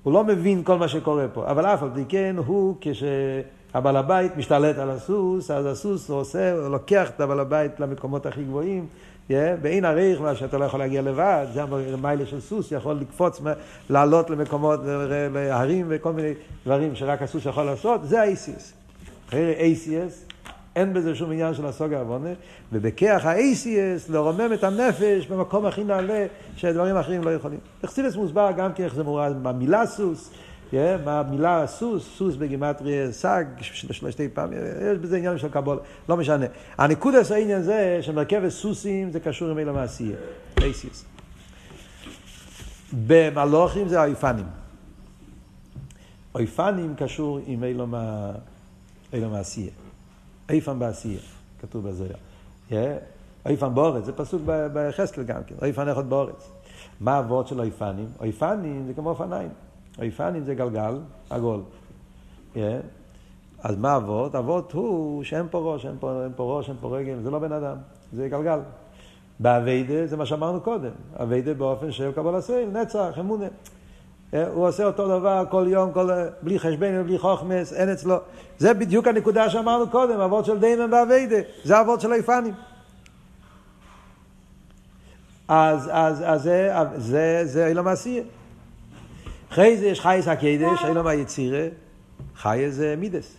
הוא לא מבין כל מה שקורה פה, אבל אף על פי כן הוא כשהבעל הבית משתלט על הסוס, אז הסוס הוא עושה, הוא לוקח את הבעל הבית למקומות הכי גבוהים, באין הריך, מה שאתה לא יכול להגיע לבד, זה המיילה של סוס, יכול לקפוץ, לעלות למקומות, להרים וכל מיני דברים שרק הסוס יכול לעשות, זה ה-ACS. אחרי ACS, אין בזה שום עניין של הסוגה עוונה, ובכיח ה-ACS לרומם את הנפש במקום הכי נעלה שדברים אחרים לא יכולים. אכסידס מוסבר גם כן איך זה מורה במילה סוס, במילה סוס, סוס בגימטרי סג, שתי פעמים, יש בזה עניין של קבול, לא משנה. הנקודס העניין זה שמרכבת סוסים זה קשור עם אלה מעשייה, ACS. במלוכים זה האיפנים. אופנים קשור עם עולם העשייה. אופן בעשייה, כתוב בזוהר. אופן בארץ, זה פסוק ביחזקאל גם כן, אופן אחד בארץ. מה הוואָרט של אופנים? אופנים זה כמו אופניים. אופנים זה גלגל, עגול. אז מה הוואָרט? הוואָרט הוא שאין פה ראש, אין פה, אין פה ראש, אין פה רגל, זה לא בן אדם, זה גלגל. בעבודה זה מה שאמרנו קודם, עבודה באופן של קבלת עול, נצח, אמונה. אה, הוא עושה אותו דבר כל יום, כל, בלי חשבן ובלי חוכמס, אין אצלו. זה בדיוק הנקודה שאמרנו קודם, אבות של דיימן ואביידה, זה אבות של היפנים. אז, אז, אז זה, זה, זה אילום עשייה. אחרי זה יש חייס הקדש, אילום היצירה, חייס זה מידס.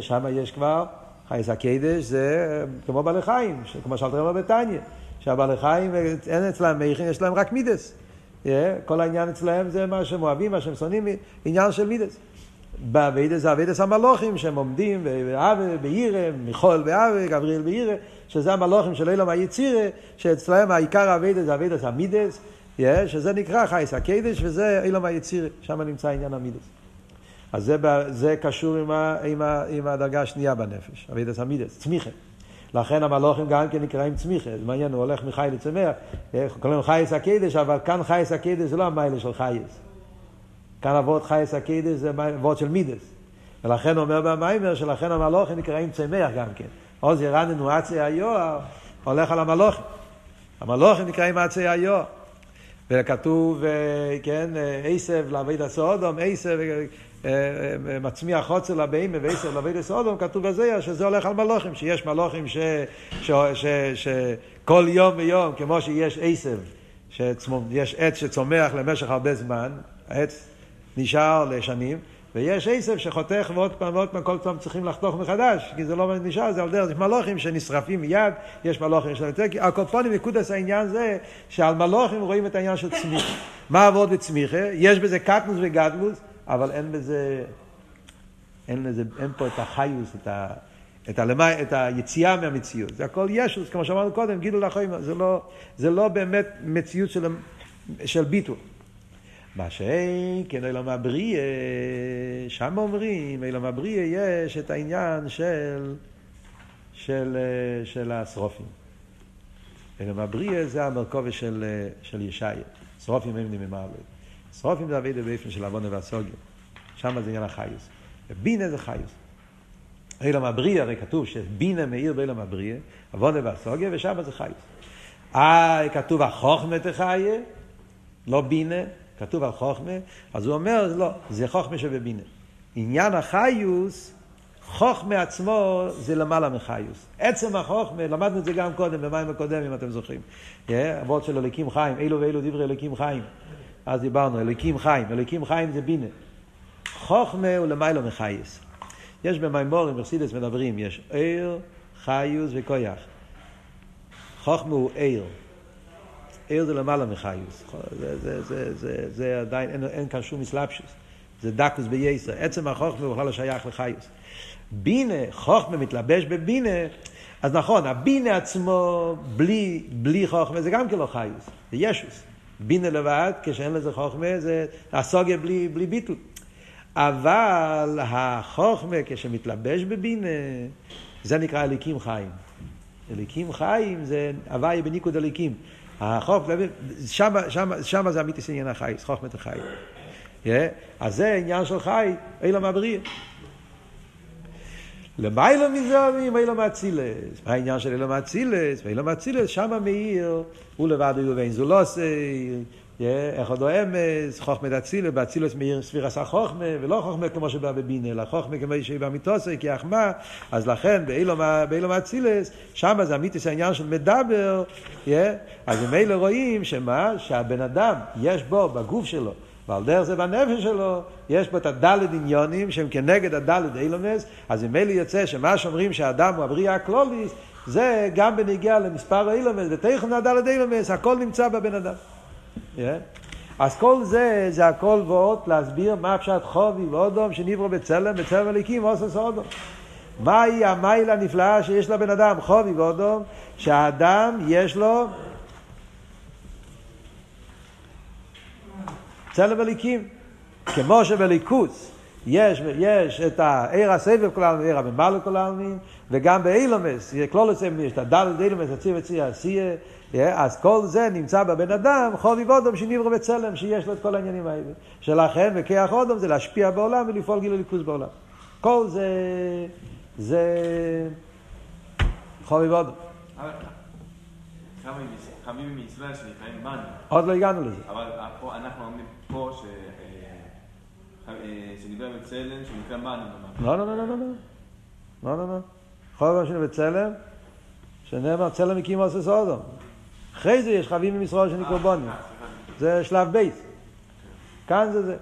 שם יש כבר, חייס הקדש זה כמו בעלי חיים, כמו שאלת רבה בתניא, שהבעלי חיים אין אצלם יש להם רק מידות. כל העניין אצלהם זה מה שהם אוהבים, מה שהם שונאים, עניין של מידות. בעבודה זה עבודת המלאכים שהם עומדים באהבה, ביראה, מיכאל באהבה, גבריאל ביראה, שזה המלאכים של עולם היצירה, שאצלהם העיקר העבודה זה עבודת המידות, שזה נקרא חיות הקודש וזה עולם היצירה, שם נמצא עניין המידות. אז זה, זה קשור עם, ה, עם, ה, עם הדרגה השנייה בנפש, עבודת המידות, צמיחה. לכן המלוכים גם כן נקראים צמיחה, זה מעניין, הוא הולך מחי לצמח, קוראים חייס הקדש, אבל כאן חייס הקדש זה לא המיילה של חייס. כאן אבות חייס הקדש זה אבות של מידס. ולכן אומר במיימר שלכן המלוכים נקראים צמח גם כן. עוז ירדנו עצי היואר, הולך על המלוכים. המלוכים נקראים עצי היואר. וכתוב, אה, כן, עשב לעבד הסודום, עשב מצמיח חוצר לבהמה ועשר לעבד הסודום, כתוב בזה שזה הולך על מלוכים, שיש מלוכים שכל יום ויום, כמו שיש עשב, שיש עץ שצומח למשך הרבה זמן, העץ נשאר לשנים, ויש עשב שחותך ועוד פעם ועוד פעם כל פעם צריכים לחתוך מחדש, כי זה לא נשאר, זה על דרך, יש מלוכים שנשרפים מיד, יש מלוכים יותר, הקופונים נקודס העניין זה שעל מלוכים רואים את העניין של צמיחה. מה עבוד בצמיחה? יש בזה קטנוס וגדלוס, אבל אין בזה, אין, לזה, אין פה את החיוס, את, ה, את, הלמי, את היציאה מהמציאות. זה הכל ישוס, כמו שאמרנו קודם, גידול לחיים, זה לא, זה לא באמת מציאות של, של ביטול. מה שאין, כן אילום הבריאה, שם אומרים, אילום הבריאה יש את העניין של, של, של השרופים. אילום הבריאה זה המרכובה של, של ישעיה. שרופים הם נממר לו. שרופים זה אבידה באופן של עוונה והסוגיה. שם זה עניין החיוס. ובינה זה חיוס. אילום הבריאה, הרי כתוב שבינה מאיר באילום הבריאה, עוונה והסוגיה, ושם זה חיוס. אה, כתוב החוכמה תחיה, לא בינה. כתוב על חוכמה, אז הוא אומר, לא, זה חוכמה שבבינה. עניין החיוס, חוכמה עצמו זה למעלה מחיוס. עצם החוכמה, למדנו את זה גם קודם, במים הקודם, אם אתם זוכרים. אבות של אליקים חיים, אילו ואילו דברי אליקים חיים. אז דיברנו, אליקים חיים, אליקים חיים זה בינה. חוכמה הוא למעלה מחייס. יש במימורים, ברסידס מדברים, יש עיר, חיוס וכויח. חוכמה הוא עיר. עיר זה למעלה מחיוס. זה, זה, זה, זה, זה עדיין, אין, אין כאן שום מסלבשוס. זה דקוס בייסר. עצם החוכמה הוא בכלל לא שייך לחיוס. בינה, חוכמה מתלבש בבינה, אז נכון, הבינה עצמו בלי, בלי חוכמה זה גם כן לא חיוס, זה ישוס. בינה לבד, כשאין לזה חוכמה, זה הסוגיה בלי, בלי ביטול. אבל החוכמה כשמתלבש בבינה, זה נקרא אליקים חיים. אליקים חיים זה הוויה בניקוד אליקים. החוכמה, שמה, שמה, שמה זה אמיתיס עניין החייס, חוכמת החיים. Yeah, אז זה עניין של חי, אילם הבריא. למיילא מזוהמים, אילם אצילס. מה העניין של אילם אצילס? ואילם אצילס, שמה מאיר, הוא לבד הוא ואין זולוסי, איך עוד אמס, חוכמת אצילס, באצילס מאיר ספיר עשה חוכמה, ולא חוכמה כמו שבא בבינה, אלא חוכמה כמו שבא מיתוסי, כי החמה, אז לכן באילום אצילס, שמה זה אמיתיס העניין של מדבר, אז אלה רואים שמה, שהבן אדם, יש בו, בגוף שלו, ועל דרך זה בנפש שלו, יש בו את הדלת עניונים שהם כנגד הדלת אילומס, אז אם אלה יוצא שמה שאומרים שהאדם הוא הבריאה הקלוליס, זה גם בנגיעה למספר אילומס, ותכף הדלת אילומס, הכל נמצא בבן אדם. Yeah. אז כל זה, זה הכל ועוד להסביר מה פשט חובי ואודום שנברו בצלם, בצלם הליקים עושה אודום. מהי המיילה הנפלאה שיש לבן אדם, חובי ואודום, שהאדם יש לו צלם הליקים. כמו שבליכוס יש, יש את העיר הסבב כל העלמין, עיר הבמלא כל העלמין, וגם באילומס, כלול אצלם יש את הדלת אילומס, הציר וציר עשייה, אז כל זה נמצא בבן אדם, חובי ואודום שנברו בצלם, שיש לו את כל העניינים האלה. שלכן וכיח אודום זה להשפיע בעולם ולפעול גיל הליכוס בעולם. כל זה, זה חובי ואודום. חמים מישראל שנקראים בנו. עוד לא הגענו לזה. אבל אנחנו אומרים פה ש... שדיבר בצלם, שנקרא בנו. לא, לא, לא, לא, לא. לא, לא, לא. חובה של בצלם, שנאמר צלם הקים עושה סודום. אחרי זה יש חבים ממשרול שנקרא בונים. זה שלב בייס. כאן זה זה.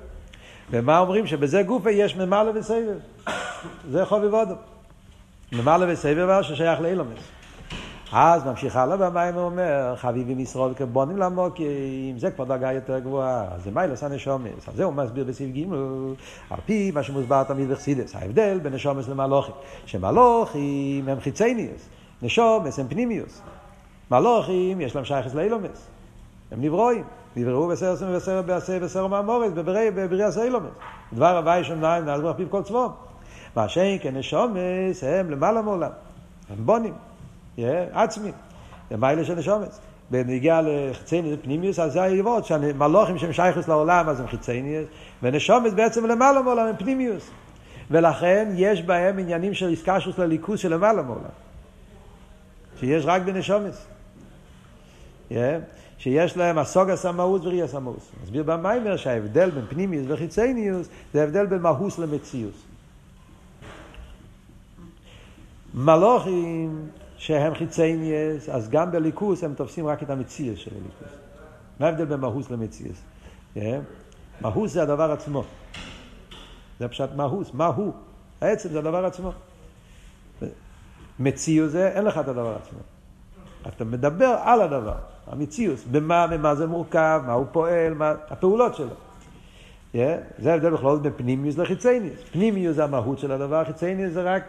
ומה אומרים? שבזה גופה יש ממלא וסבב. זה חובי ודום. ממלא וסובב ששייך לעולמות. אז ממשיך הלאה במאמר ואומר, חביבים ישראל שנקראו בנים למקום, זה כבר דרגה יותר גבוהה, זה מעלת הנשמות. אז זה הוא מסביר בסעיף ג' על פי מה שמוסבר תמיד בחסידות, ההבדל בין נשמות למלאכים. שמלאכים הם חיצוניות, נשמות הם פנימיות. מלאכים יש להם שייכות לעולמות, הם נברואים, נבראו בששת ימי בראשית בעשרה מאמרות, בבריאת העולמות. דבר הווי שם נעים, נעז ברח פיו כל צבום. מה שאין כנשומס הם למעלה מעולם, הם בונים. עצמי, זה מיילה של נשומץ. בנגיע לחיצייניוס פנימיוס, אז זה היוות, שהמלוכים שהם שייכוס לעולם, אז הם חיצייניוס, ונשומץ בעצם למעלה מעולם הם פנימיוס. ולכן יש בהם עניינים של איסקשוס לליכוז של למעלה מעולם. שיש רק בנשומץ. Yeah. שיש להם הסוגס המהוס וריאס המהוס. מסביר במיימר שההבדל בין פנימיוס וחיצייניוס זה ההבדל בין מהוס למציוס. מלוכים שהם חיצייניאס, אז גם בליכוס הם תופסים רק את המציאס של הליכוס. מה ההבדל בין מהוס למציאס? Yeah. מהוס זה הדבר עצמו. זה פשוט מהוס, מה הוא? העצם זה הדבר עצמו. מציאוס זה, אין לך את הדבר עצמו. אתה מדבר על הדבר, המציאוס, במה, ממה זה מורכב, מה הוא פועל, מה, הפעולות שלו. Yeah. זה ההבדל בכלל בין פנימיוס לחיצייניוס. פנימיוס זה המהות של הדבר, חיצייניוס זה רק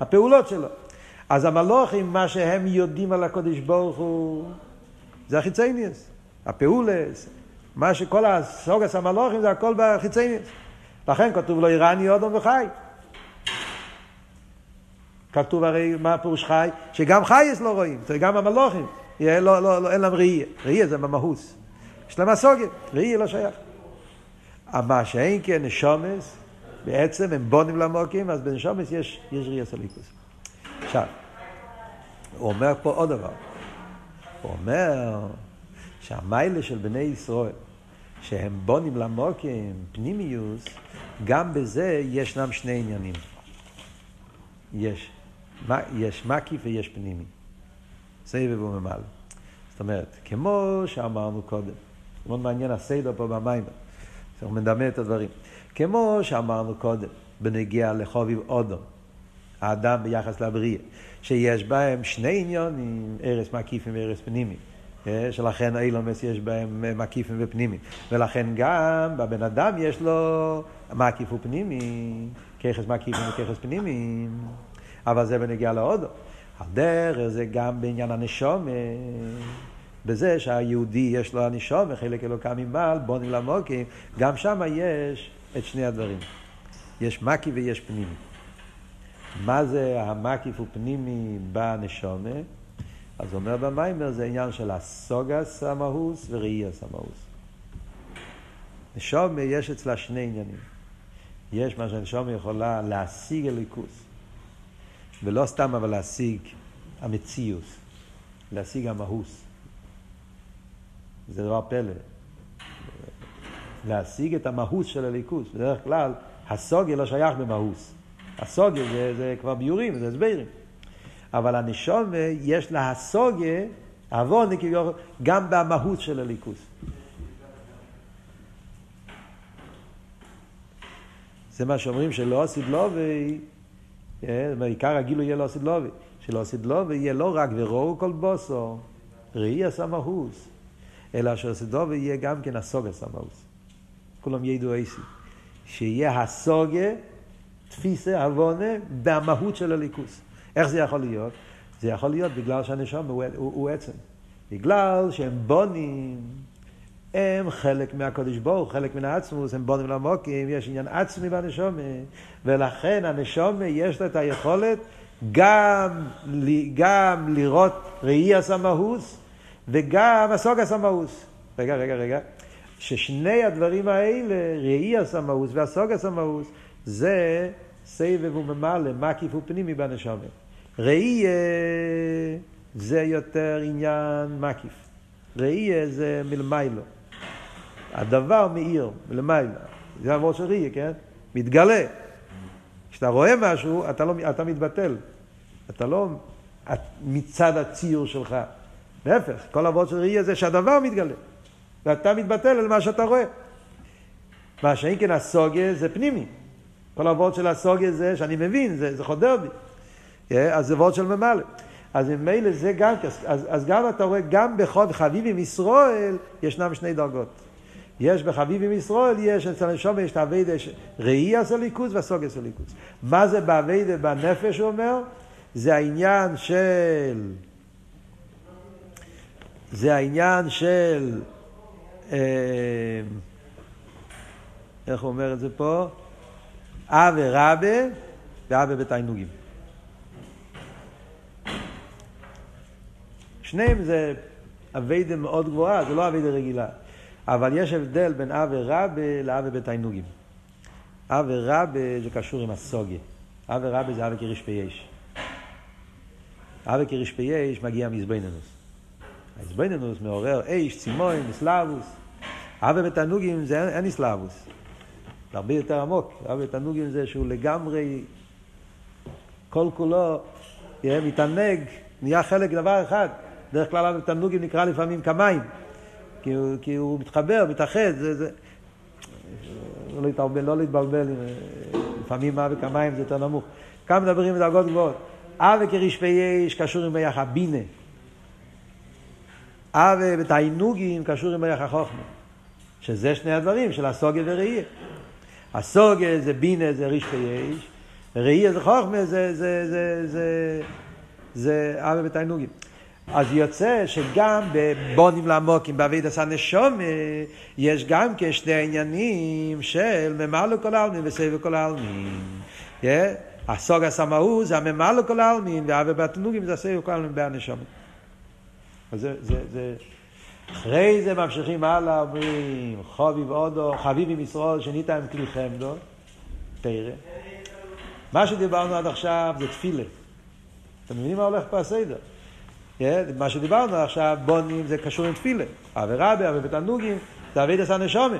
הפעולות שלו. אז המלוכים, מה שהם יודעים על הקודש ברוך הוא, זה החיצייניאס, הפעולס, מה שכל הסוגס המלוכים זה הכל בחיצייניאס. לכן כתוב לו איראני אודום וחי. כתוב הרי מה פירוש חי? שגם חייס לא רואים, גם המלוכים, לא, לא, לא, אין להם ראייה. ראייה זה במהוס. יש להם הסוגיה, ראייה לא שייך. מה שאין כן נשומס, בעצם הם בונים למוקים, אז בנשומס יש, יש ראייה סליקוס. עכשיו, הוא אומר פה עוד דבר. הוא אומר שהמיילה של בני ישראל, שהם בונים למוקים, פנימיוס, גם בזה ישנם שני עניינים. יש, יש מקיף ויש פנימי. סבב וממלא. זאת אומרת, כמו שאמרנו קודם, מאוד מעניין הסדר פה במים, הוא מדמה את הדברים. כמו שאמרנו קודם, בנגיע לחוביב אודום, האדם ביחס לבריאה, שיש בהם שני עניונים, ארץ מקיפים וארץ פנימי. אה, שלכן אילומס יש בהם מקיפים ופנימי. ולכן גם בבן אדם יש לו מקיף ופנימי, ככס מקיפים וככס פנימי. אבל זה בנגיע להודו. הדרך זה גם בעניין הנשום, בזה שהיהודי יש לו הנשום, וחלק אלוקם ממעל, בונים למוקים, גם שם יש את שני הדברים. יש מקיף ויש פנימי. מה זה המקיף ופנימי בנשומה? אז אומר במיימר זה עניין של הסוגס המהוס וראייס המהוס. נשומה יש אצלה שני עניינים. יש מה שהנשומה יכולה להשיג אליקוס. ולא סתם אבל להשיג המציאוס, להשיג המהוס. זה דבר פלא. להשיג את המהוס של הליכוס. בדרך כלל, הסוגיה לא שייך במהוס. הסוגיה זה, זה כבר ביורים, זה הסברים. אבל הנשומה, יש לה הסוגיה, עוון כביכול, גם במהות של הליכוס. זה מה שאומרים שלא עשית לובי, בעיקר הגילו יהיה לא עשית לובי. שלא עשית לובי יהיה לא רק וראו כל בוסו, ראי מהוס, אלא שעשית לובי יהיה גם כן הסוגה עשה מהוס. כולם ידעו איסי. שיהיה הסוגה, תפיסה, עוונה, במהות של הליכוס. איך זה יכול להיות? זה יכול להיות בגלל שהנשום הוא, הוא, הוא עצם. בגלל שהם בונים, הם חלק מהקודש ברוך, חלק מן העצמוס, הם בונים למוקים, יש עניין עצמי בנשום, ולכן הנשום יש לה את היכולת גם, גם לראות ראי הסמאוס וגם הסוג הסמאוס. רגע, רגע, רגע. ששני הדברים האלה, ראי הסמאוס והסוג הסמאוס, זה סבב וממלא, מקיף ופנימי בנשומת. ראי זה יותר עניין מקיף. ראי זה מלמיילו. הדבר מאיר, מלמיילו. זה המור של ראי, כן? מתגלה. כשאתה רואה משהו, אתה, לא, אתה מתבטל. אתה לא מצד הציור שלך. להפך, כל אבות של ראי זה שהדבר מתגלה. ואתה מתבטל על מה שאתה רואה. מה שאין כן הסוגיה זה פנימי. כל הוורד של הסוגיה זה שאני מבין, זה, זה חודר בי. Yeah, אז זה וורד של ממלא. אז ממילא זה גם, אז, אז גם אתה רואה, גם בחוד חביב עם ישראל, ישנם שני דרגות. יש בחביב עם ישראל, יש אצל הנשום, יש את האביידה, ראי הסוליקוס והסוגיה הסוליקוס. מה זה באביידה בנפש, הוא אומר? זה העניין של... זה העניין של... אה, איך הוא אומר את זה פה? אבה רבה ואהבה בתענוגים. שניהם זה עבודה מאוד גבוהה, זה לא עבודה רגילה. אבל יש הבדל בין אהבה רבה לאהבה בתענוגים. אהבה רבה זה קשור עם השגה. אהבה רבה זה אהבה כרשפי אש. אהבה כרשפי אש מגיע מהתבוננות. ההתבוננות מעורר אש, צימאון, התלהבות. אהבה בתענוגים זה אין התלהבות. זה הרבה יותר עמוק. אבה בתענוגים זה שהוא לגמרי, כל כולו, יהיה מתענג, נהיה חלק דבר אחד. דרך כלל אבה בתענוגים נקרא לפעמים כמים. כי הוא, כי הוא מתחבר, מתאחד, זה, זה... לא להתערבל, לא להתבלבל, לפעמים אבה כמים זה יותר נמוך. כאן מדברים בדרגות גבוהות. אבה כרשפי יש קשור עם ביחד בינה. אבה ותענוגים קשור עם ערך החוכמה. שזה שני הדברים של הסוגיה וראייה. הסוגיה זה בינה, זה ריש ויש, ראייה זה חוכמה, זה, זה, זה, זה, זה אבה ותענוגים. אז יוצא שגם בבונים לעמוקים, בעביד עשה נשומה, יש גם כשני עניינים של ממלא כל העלמין וסבב כל העלמין. Yeah? הסוג הסמאו זה הממלא כל העלמין, והאבה בתענוגים זה הסבב כל העלמין בהנשומה. אז זה, זה, זה... אחרי זה ממשיכים הלאה, אומרים, חביב אודו, חביב עם ישראל, שנית עם כלי חמדו, תראה. מה שדיברנו עד עכשיו זה תפילה. אתם מבינים מה הולך פה הסדר? Yeah, מה שדיברנו עכשיו, בונים זה קשור עם תפילה. אבי רבי, אבי בתענוגים, זה אבי דסה נשומה.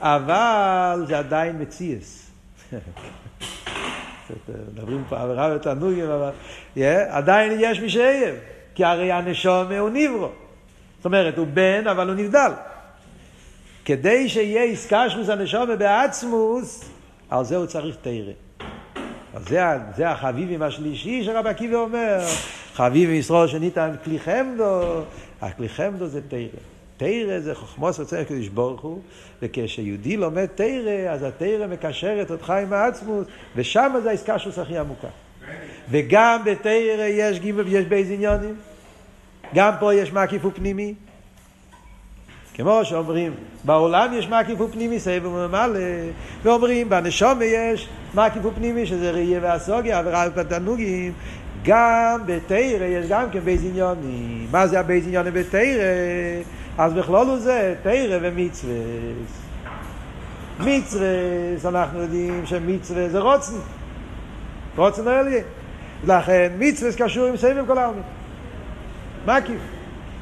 אבל זה עדיין מציאס. מדברים פה אבי רבי בתענוגים, אבל yeah, עדיין יש מי שאייב. כי הרי הנשומה הוא נברו. זאת אומרת, הוא בן, אבל הוא נבדל. כדי שיהיה עסקה שלוס הנשומה בעצמוס, על זה הוא צריך תרא. אז זה, זה החביבים השלישי שרבי עקיבא אומר, חביב ישראל שניתן כלי חמדו, הכלי חמדו זה תרא. תרא זה חוכמוס רוצה הקדוש ברוך הוא, וכשיהודי לומד תרא, אז התרא מקשרת אותך עם העצמוס, ושם זה ההתקשרות הכי עמוקה. וגם בתורה יש גימל ויש ב' עניינים. גם פה יש מקיף ופנימי. כמו שאומרים, בעולם יש מקיף ופנימי סובב וממלא, ואומרים, בנשמה יש מקיף ופנימי, שזה ראייה והשגה, אהבה רבה ובתענוגים, גם בתורה יש גם כן ב' עניינים. מה זה הב' עניינים בתורה? אז בכללות זה תורה ומצווה. מצווה, אנחנו יודעים שמצווה זה רוצן. רוצן אליה. לכן מצווה קשור עם סבב כל העלמין. מקיף.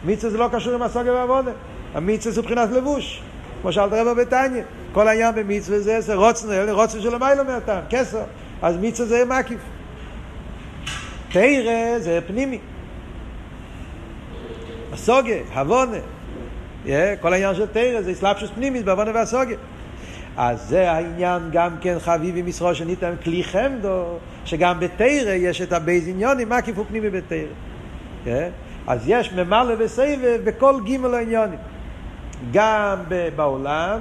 מצווה זה לא קשור עם הסוגיה והעבודה. המצווה זה מבחינת לבוש. כמו שאלת רבא בתניא. כל העניין במצווה זה, זה רוצן, רוצן של המילה מהטעם, כסר. אז מצווה זה מקיף. תרא זה פנימי. הסוגיה, הבונה. כל העניין של תורה זה התלבשות פנימית בהבנה והשגה. אז זה העניין גם כן חביבין ישראל שניתן כלי חמדה, שגם בתורה יש את הב' עניינים, מקיף ופנימי בתורה. אז יש ממלא וסובב בכל גימל העניינים. גם בעולם,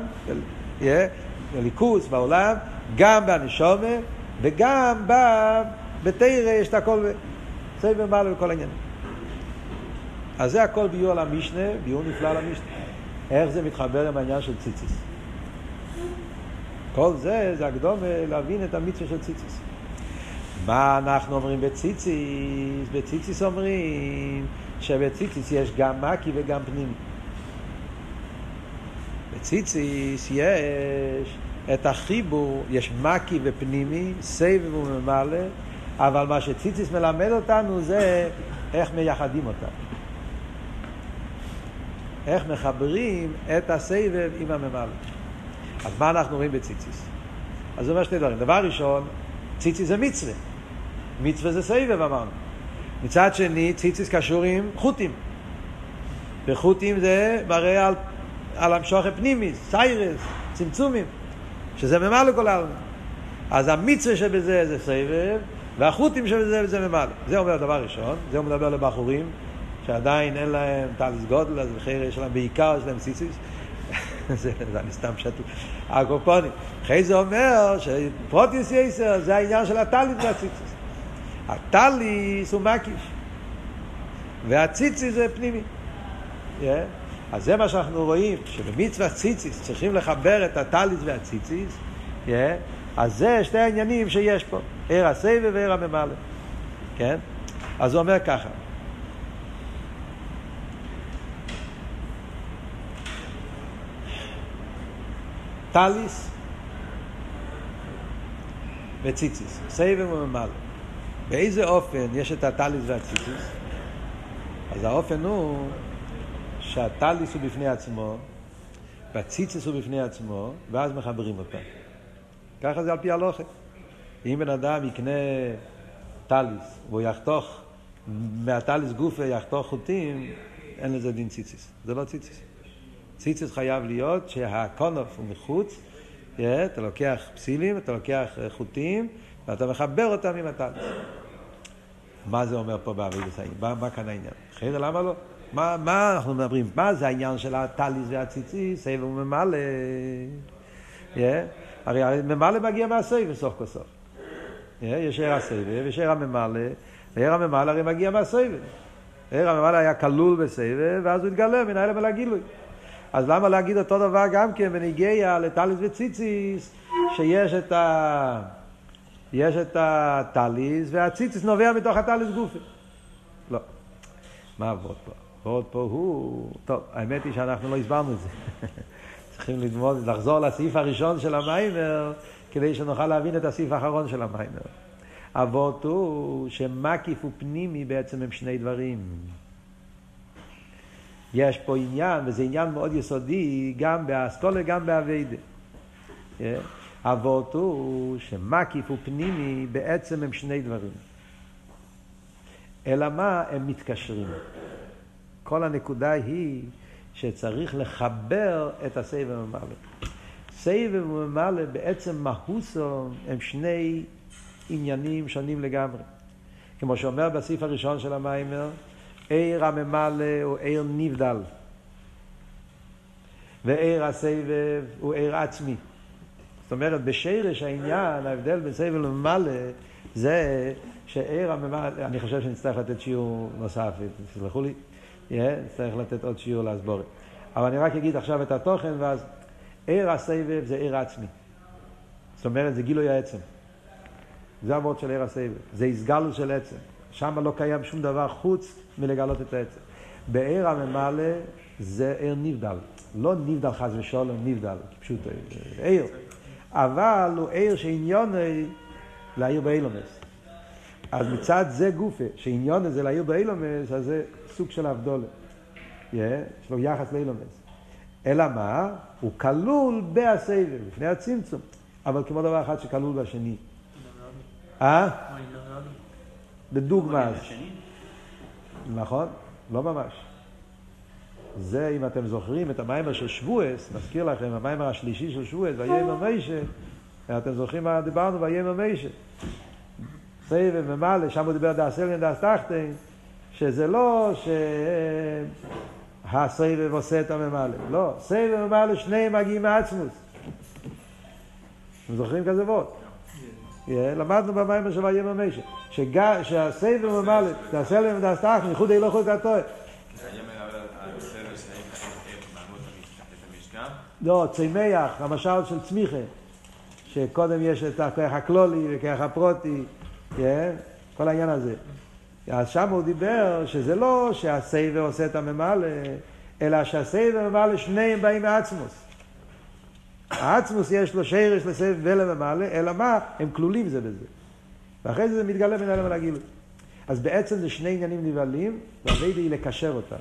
באלוקות בעולם, גם בנשומה, וגם בתורה יש את הכל, סובב ממלא בכל העניינים. אז זה הכל ביור על המשנה, ביור נפלא על המשנה. איך זה מתחבר עם העניין של ציציס. כל זה, זה הקדומה להבין את המצווה של ציציס. מה אנחנו אומרים בציציס? בציציס אומרים שבציציס יש גם מקי וגם פנימי. בציציס יש את החיבור, יש מקי ופנימי, סבב וממלא, אבל מה שציציס מלמד אותנו זה איך מייחדים אותם. איך מחברים את הסבב עם הממלא. אז מה אנחנו רואים בציציס? אז זה אומר שני דברים. דבר ראשון, ציציס זה מצווה. מצווה זה סבב אמרנו. מצד שני, ציציס קשור עם חוטים. וחוטים זה מראה על, על המשוך פנימי, סיירס, צמצומים, שזה ממלא כל העלמין. אז המצווה שבזה זה סבב, והחוטים שבזה זה ממלא. זה אומר דבר ראשון, זה הוא מדבר לבחורים, שעדיין אין להם טליס גודל, אז בחירה יש להם בעיקר, יש להם ציציס. זה, אני סתם שתו. הקופונים. אחרי זה אומר שפרוטיוס יסר זה העניין של הטליס והציציס. הטליס הוא מקיף, והציציס זה פנימי. Yeah. אז זה מה שאנחנו רואים, שבמצווה ציציס צריכים לחבר את הטליס והציציס, yeah. אז זה שתי העניינים שיש פה, עיר הסבב ועיר הממלא. כן? אז הוא אומר ככה, טליס וציציס, סבב וממלא. באיזה אופן יש את הטליס והציציס? אז האופן הוא שהטליס הוא בפני עצמו, והציציס הוא בפני עצמו, ואז מחברים אותם. ככה זה על פי הלוכת. אם בן אדם יקנה טליס, והוא יחתוך, מהטליס גופה יחתוך חוטים, אין לזה דין ציציס. זה לא ציציס. ציציס חייב להיות שהקונוף הוא מחוץ, אתה לוקח פסילים, אתה לוקח חוטים, ואתה מחבר אותם עם הטליס. מה זה אומר פה בעביד הסעים? מה, מה כאן העניין? אחרי למה לא? מה, מה אנחנו מדברים? מה זה העניין של הטליס והציציס? סבב וממלא. Yeah. הרי ממלא מגיע מהסבב סוף כל סוף. Yeah. יש ער הסבב, יש ער הממלא, וער הממלא הרי מגיע מהסבב. ער הממלא היה כלול בסבב, ואז הוא התגלה מן האלה ולגילוי. אז למה להגיד אותו דבר גם כן בניגיע לטליס וציציס, שיש את ה... יש את הטליס, והציציס נובע מתוך הטליס גופי. לא. מה עבוד פה? עבוד פה הוא... טוב, האמת היא שאנחנו לא הסברנו את זה. צריכים ללמוד, לחזור לסעיף הראשון של המיימר, כדי שנוכל להבין את הסעיף האחרון של המיימר. אבות הוא שמקיף ופנימי בעצם הם שני דברים. יש פה עניין, וזה עניין מאוד יסודי, גם באסכולה, וגם באביידה. אבות הוא שמקיף ופנימי בעצם הם שני דברים. אלא מה? הם מתקשרים. כל הנקודה היא שצריך לחבר את הסבב וממלא. סבב וממלא בעצם מהוסו הם שני עניינים שונים לגמרי. כמו שאומר בסעיף הראשון של המיימר, עיר הממלא הוא עיר נבדל. ועיר הסבב הוא עיר עצמי. זאת אומרת, בשרש העניין, ההבדל בין סבב לממלא, זה שעיר הממלא, אני חושב שנצטרך לתת שיעור נוסף, תסלחו לי, yeah, נצטרך לתת עוד שיעור להסבורת. אבל אני רק אגיד עכשיו את התוכן, ואז עיר הסבב זה עיר עצמי. זאת אומרת, זה גילוי העצם. זה הוורד של עיר הסבב. זה הסגלות של עצם. שם לא קיים שום דבר חוץ מלגלות את העצם. בעיר הממלא זה עיר נבדל. לא נבדל חס ושלום, נבדל, פשוט עיר. אבל הוא עיר שעניון לעיר באילומס. אז מצד זה גופה, שעניון זה לעיר באילומס, אז זה סוג של הבדולה. יש לו יחס לאילומס. אלא מה? הוא כלול בסבב, לפני הצמצום. אבל כמו דבר אחד שכלול בשני. אה? בדוגמה. נכון? לא ממש. זה, אם אתם זוכרים את המיימר של שבועס, נזכיר לכם, המיימר השלישי של שבועס, ויאמר מיישה, אתם זוכרים מה דיברנו, ויאמר מיישה. סבב ממלא, שם הוא דיבר דאס אליין דאס תחתין, שזה לא שהסבב עושה את הממלא, לא, סבב ממלא שניהם מגיעים מעצמוס. אתם זוכרים כזה וורט? למדנו במאמר של ויאמר משה, שהסובב ממלא, דעת עליון דעת תחתון, ייחודא עילאה ייחודא תתאה. לא, צמח, המשל של צמיחה, שקודם יש את הכוח הכללי וכוח הפרטי, כן? כל העניין הזה. אז שם הוא דיבר שזה לא שהסובב עושה את הממלא, אלא שהסובב ממלא שניהם באים מעצמות. העצמוס יש לו שרש לסייבר ולממלא, אלא מה? הם כלולים זה בזה. ואחרי זה זה מתגלה בין הלם ולגילוי. אז בעצם זה שני עניינים נבהלים, והווידה היא לקשר אותם.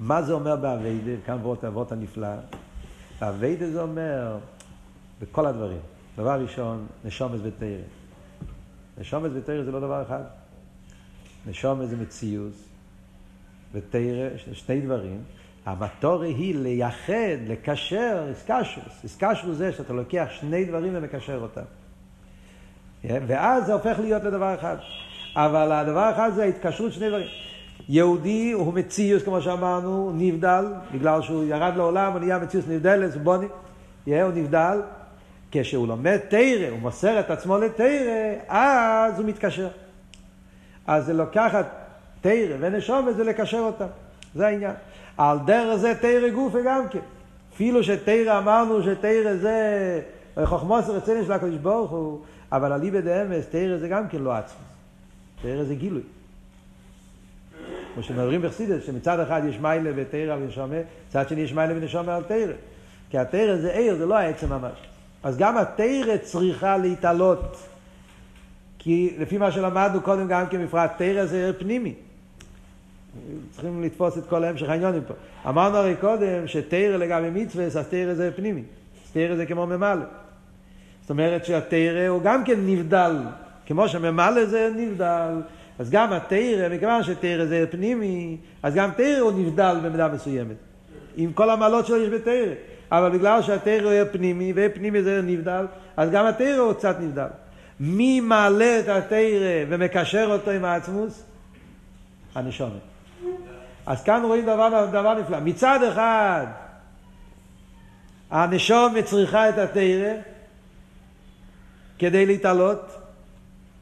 מה זה אומר באביידה? כאן ועוד האבות הנפלא. באביידה זה אומר בכל הדברים. דבר ראשון, נשומס ותרא. נשומס ותרא זה לא דבר אחד. נשומס זה מציאוס, ותרא, שני דברים. המטורה היא לייחד, לקשר, איסקשוס. איסקשוס זה שאתה לוקח שני דברים ומקשר אותם. ואז זה הופך להיות לדבר אחד. אבל הדבר האחד זה ההתקשרות שני דברים. יהודי הוא מציוס, כמו שאמרנו, נבדל, בגלל שהוא ירד לעולם, הוא נהיה מציוס נבדלת, הוא בוני, הוא נבדל. כשהוא לומד תרא, הוא מוסר את עצמו לתרא, אז הוא מתקשר. אז זה לוקחת תרא ונשום וזה לקשר אותם. זה העניין. על דרך זה תרא גופה גם כן. אפילו שתרא אמרנו שתרא זה חוכמוס רציני של הקדוש ברוך הוא, אבל אליבא דאמס תרא זה גם כן לא עצמי. תרא זה גילוי. כמו שמדברים בחסידס, שמצד אחד יש מיילה ותרא ונשומה, מצד שני יש מיילה ונשומה על תרא. כי התרא זה עיר, זה לא העצם ממש. אז גם התרא צריכה להתעלות. כי לפי מה שלמדנו קודם גם כמפרט, תרא זה עיר פנימי. צריכים לתפוס את כל ההמשך העניונים פה. אמרנו הרי קודם שתרא לגבי מצווה, אז תרא זה פנימי. תרא זה כמו ממלא. זאת אומרת שהתרא הוא גם כן נבדל. כמו שממלא זה נבדל, אז גם התרא, מכיוון שתרא זה פנימי, אז גם תרא הוא נבדל במידה מסוימת. עם כל המעלות שלו יש בתרא. אבל בגלל שהתרא הוא פנימי, ופנימי זה נבדל, אז גם התרא הוא קצת נבדל. מי מעלה את התרא ומקשר אותו עם העצמוס? הנשומת. אז כאן רואים דבר, דבר נפלא. מצד אחד, הנשומת צריכה את התרא כדי להתעלות,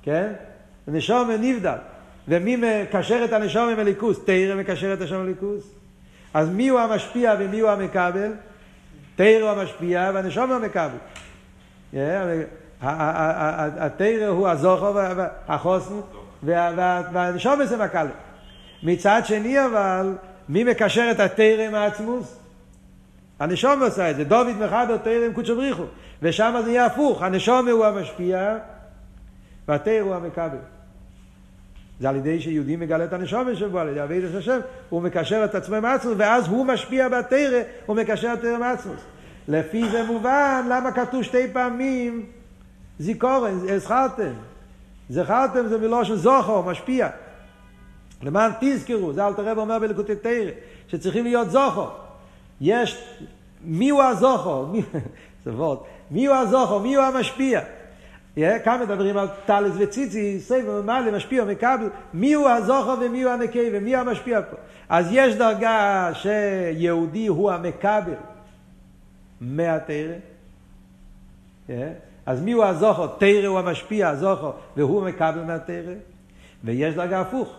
כן? נשום נבדל. ומי מקשר את הנשום עם הליכוס? תרא מקשר את הנשום עם הליכוס. אז מי הוא המשפיע ומי הוא המקבל? תרא הוא המשפיע והנשום הוא המקבל. התרא הוא הזוכו והחוסן והנשום זה מקבל. מצד שני אבל, מי מקשר את התרא עם העצמוס? הנשום עושה את זה. דוד מחבר תרא עם קודשו בריחו. ושם זה יהיה הפוך. הנשום הוא המשפיע והתרא הוא המקבל. זה על ידי שיהודי מגלה את הנשומת שבו, על ידי אבידס השם, הוא מקשר את עצמו עם עצמו, ואז הוא משפיע בתורה, הוא מקשר את התורה עם עצמו. לפי זה מובן למה כתוב שתי פעמים זיכרון, זכרתם. זכרתם זה מלשון זוכר, משפיע. למען תזכרו, זה אלטער רבי אומר בלקוטי תורה, שצריכים להיות זוכר. יש, מי הוא הזוכר? מי, זה וורט. מי הוא הזוכר? מי הוא המשפיע? כאן מדברים על טלית וציצית, סובב וממלא, משפיע ומקבל, מי הוא הזוכר ומי הוא הנקי ומי המשפיע פה. אז יש דרגה שיהודי הוא המקבל מהתרא. אז מי הוא הזוכר? תרא הוא המשפיע, הזוכר, והוא מקבל מהתרא. ויש דרגה הפוך,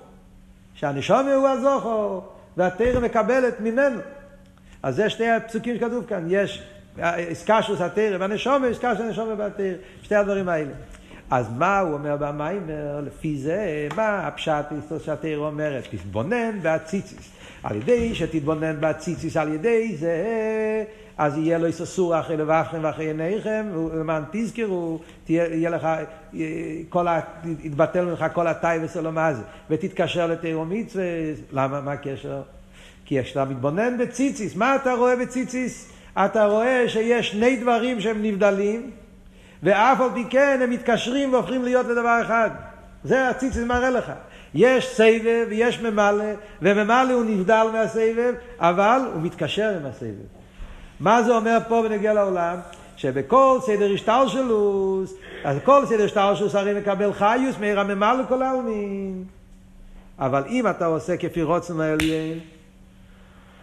שהנשום הוא הזוכר, והתרא מקבלת ממנו. אז זה שני הפסוקים שכתוב כאן, יש איסקשוס התרא והנשומה, איסקשוס הנשומה והתרא, שתי הדברים האלה. אז מה הוא אומר במיימר? לפי זה, מה הפשט שהתרא אומרת? תתבונן בהציציס. על ידי שתתבונן בהציציס, על ידי זה, אז יהיה לו איססור אחרי לבכם ואחרי עיניכם, ולמען תזכרו, יהיה לך, כל ה, יתבטל ממך כל הטייבס אלומה הזה, ותתקשר לתיאור מצווה, למה, מה הקשר? כי כשאתה מתבונן בציציס, מה אתה רואה בציציס? אתה רואה שיש שני דברים שהם נבדלים, ואף על פי כן הם מתקשרים והופכים להיות לדבר אחד. זה הציציס מראה לך. יש סבב ויש ממלא, וממלא הוא נבדל מהסבב, אבל הוא מתקשר עם הסבב. מה זה אומר פה בנגיע לעולם? שבכל סדר השטלשלוס, אז כל סדר השטלשלוס הרי מקבל חיוס מאיר הממלא כל העלמין. אבל אם אתה עושה כפי רוצן העליין,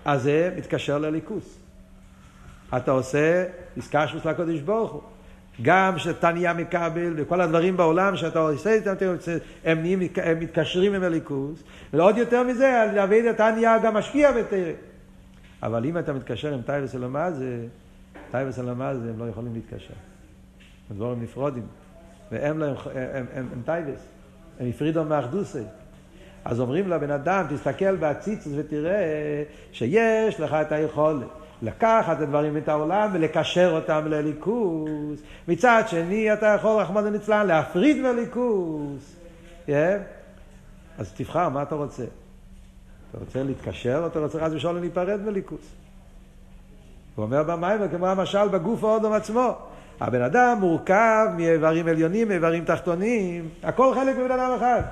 אז זה מתקשר לליכוס. אתה עושה איסקשוס לקודש ברוך הוא. גם שאתה נהיה מקבל, וכל הדברים בעולם שאתה עושה איתם, הם, הם מתקשרים עם אלוקות, ועוד יותר מזה, עבודה אתה נהיה גם משפיע בתורה. אבל אם אתה מתקשר עם תאוות עולם הזה, תאוות עולם הזה הם לא יכולים להתקשר. הם דברים נפרדים. והם לא, הם, הם, הם, הם תאוות. הם הפרידו מאחדותו. אז אומרים לבן אדם, תסתכל בהציצית ותראה שיש לך את היכולת. לקחת את הדברים את העולם ולקשר אותם לליכוס. מצד שני, אתה יכול, רחמנא ליצלן, להפריד מהליכוס. Yeah. אז תבחר, מה אתה רוצה? אתה רוצה להתקשר או אתה רוצה חס ושלום להיפרד מליכוס? הוא אומר במים, כמו המשל בגוף האודום עצמו. הבן אדם מורכב מאיברים עליונים, מאיברים תחתונים, הכל חלק מבן אדם אחד.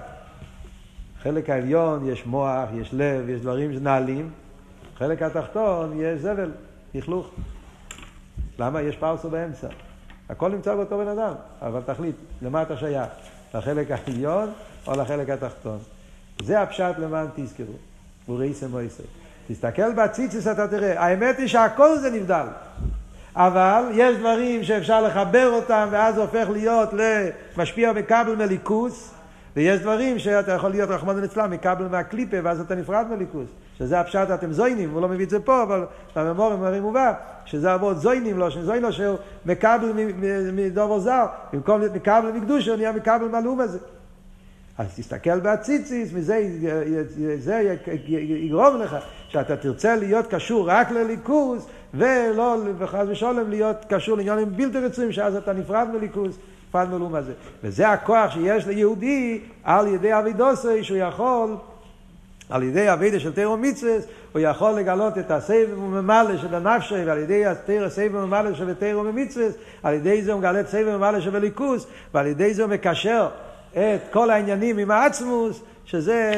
חלק העליון יש מוח, יש לב, יש דברים שנעלים, חלק התחתון יש זבל, לכלוך. למה? יש פרסו באמצע. הכל נמצא באותו בן אדם, אבל תחליט, למה אתה שייך? לחלק העליון או לחלק התחתון? זה הפשט למען תזכרו. ורייסם ואיסר. תסתכל בציציס אתה תראה, האמת היא שהכל זה נבדל. אבל יש דברים שאפשר לחבר אותם ואז זה הופך להיות למשפיע מכבל מליכוס ויש דברים שאתה יכול להיות רחמנא ליצלן מכבל מהקליפה ואז אתה נפרד מליכוס שזה הפשט אתם זוינים, הוא לא מביא את זה פה אבל בממורים הרי מובא שזה עבוד זוינים לא זוין לא שהוא מקבל מדובר זר במקום להיות מקבל מקדוש הוא נהיה מקבל מהלאום הזה אז תסתכל בהציציס, מזה זה יגרום לך שאתה תרצה להיות קשור רק לליכוז, ולא, וחס ושלום, להיות קשור לעניינים בלתי רצויים, שאז אתה נפרד מליכוז, נפרד מלום הזה. וזה הכוח שיש ליהודי על ידי אבידוסי, שהוא יכול, על ידי אבידה של תירו מצווה, הוא יכול לגלות את הסבב וממלא של הנפשי, ועל ידי הסבב וממלא של תירו ממצווה, על ידי זה הוא מגלה את סבב וממלא של הליכוז, ועל ידי זה הוא מקשר את כל העניינים עם העצמוס, שזה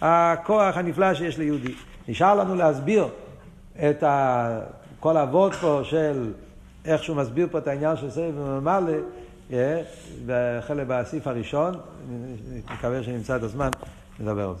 הכוח הנפלא שיש ליהודי. נשאר לנו להסביר את ה... כל האבות פה של איך שהוא מסביר פה את העניין של סבב וממלא, בחלק בסעיף הראשון, אני מקווה שנמצא את הזמן לדבר על זה.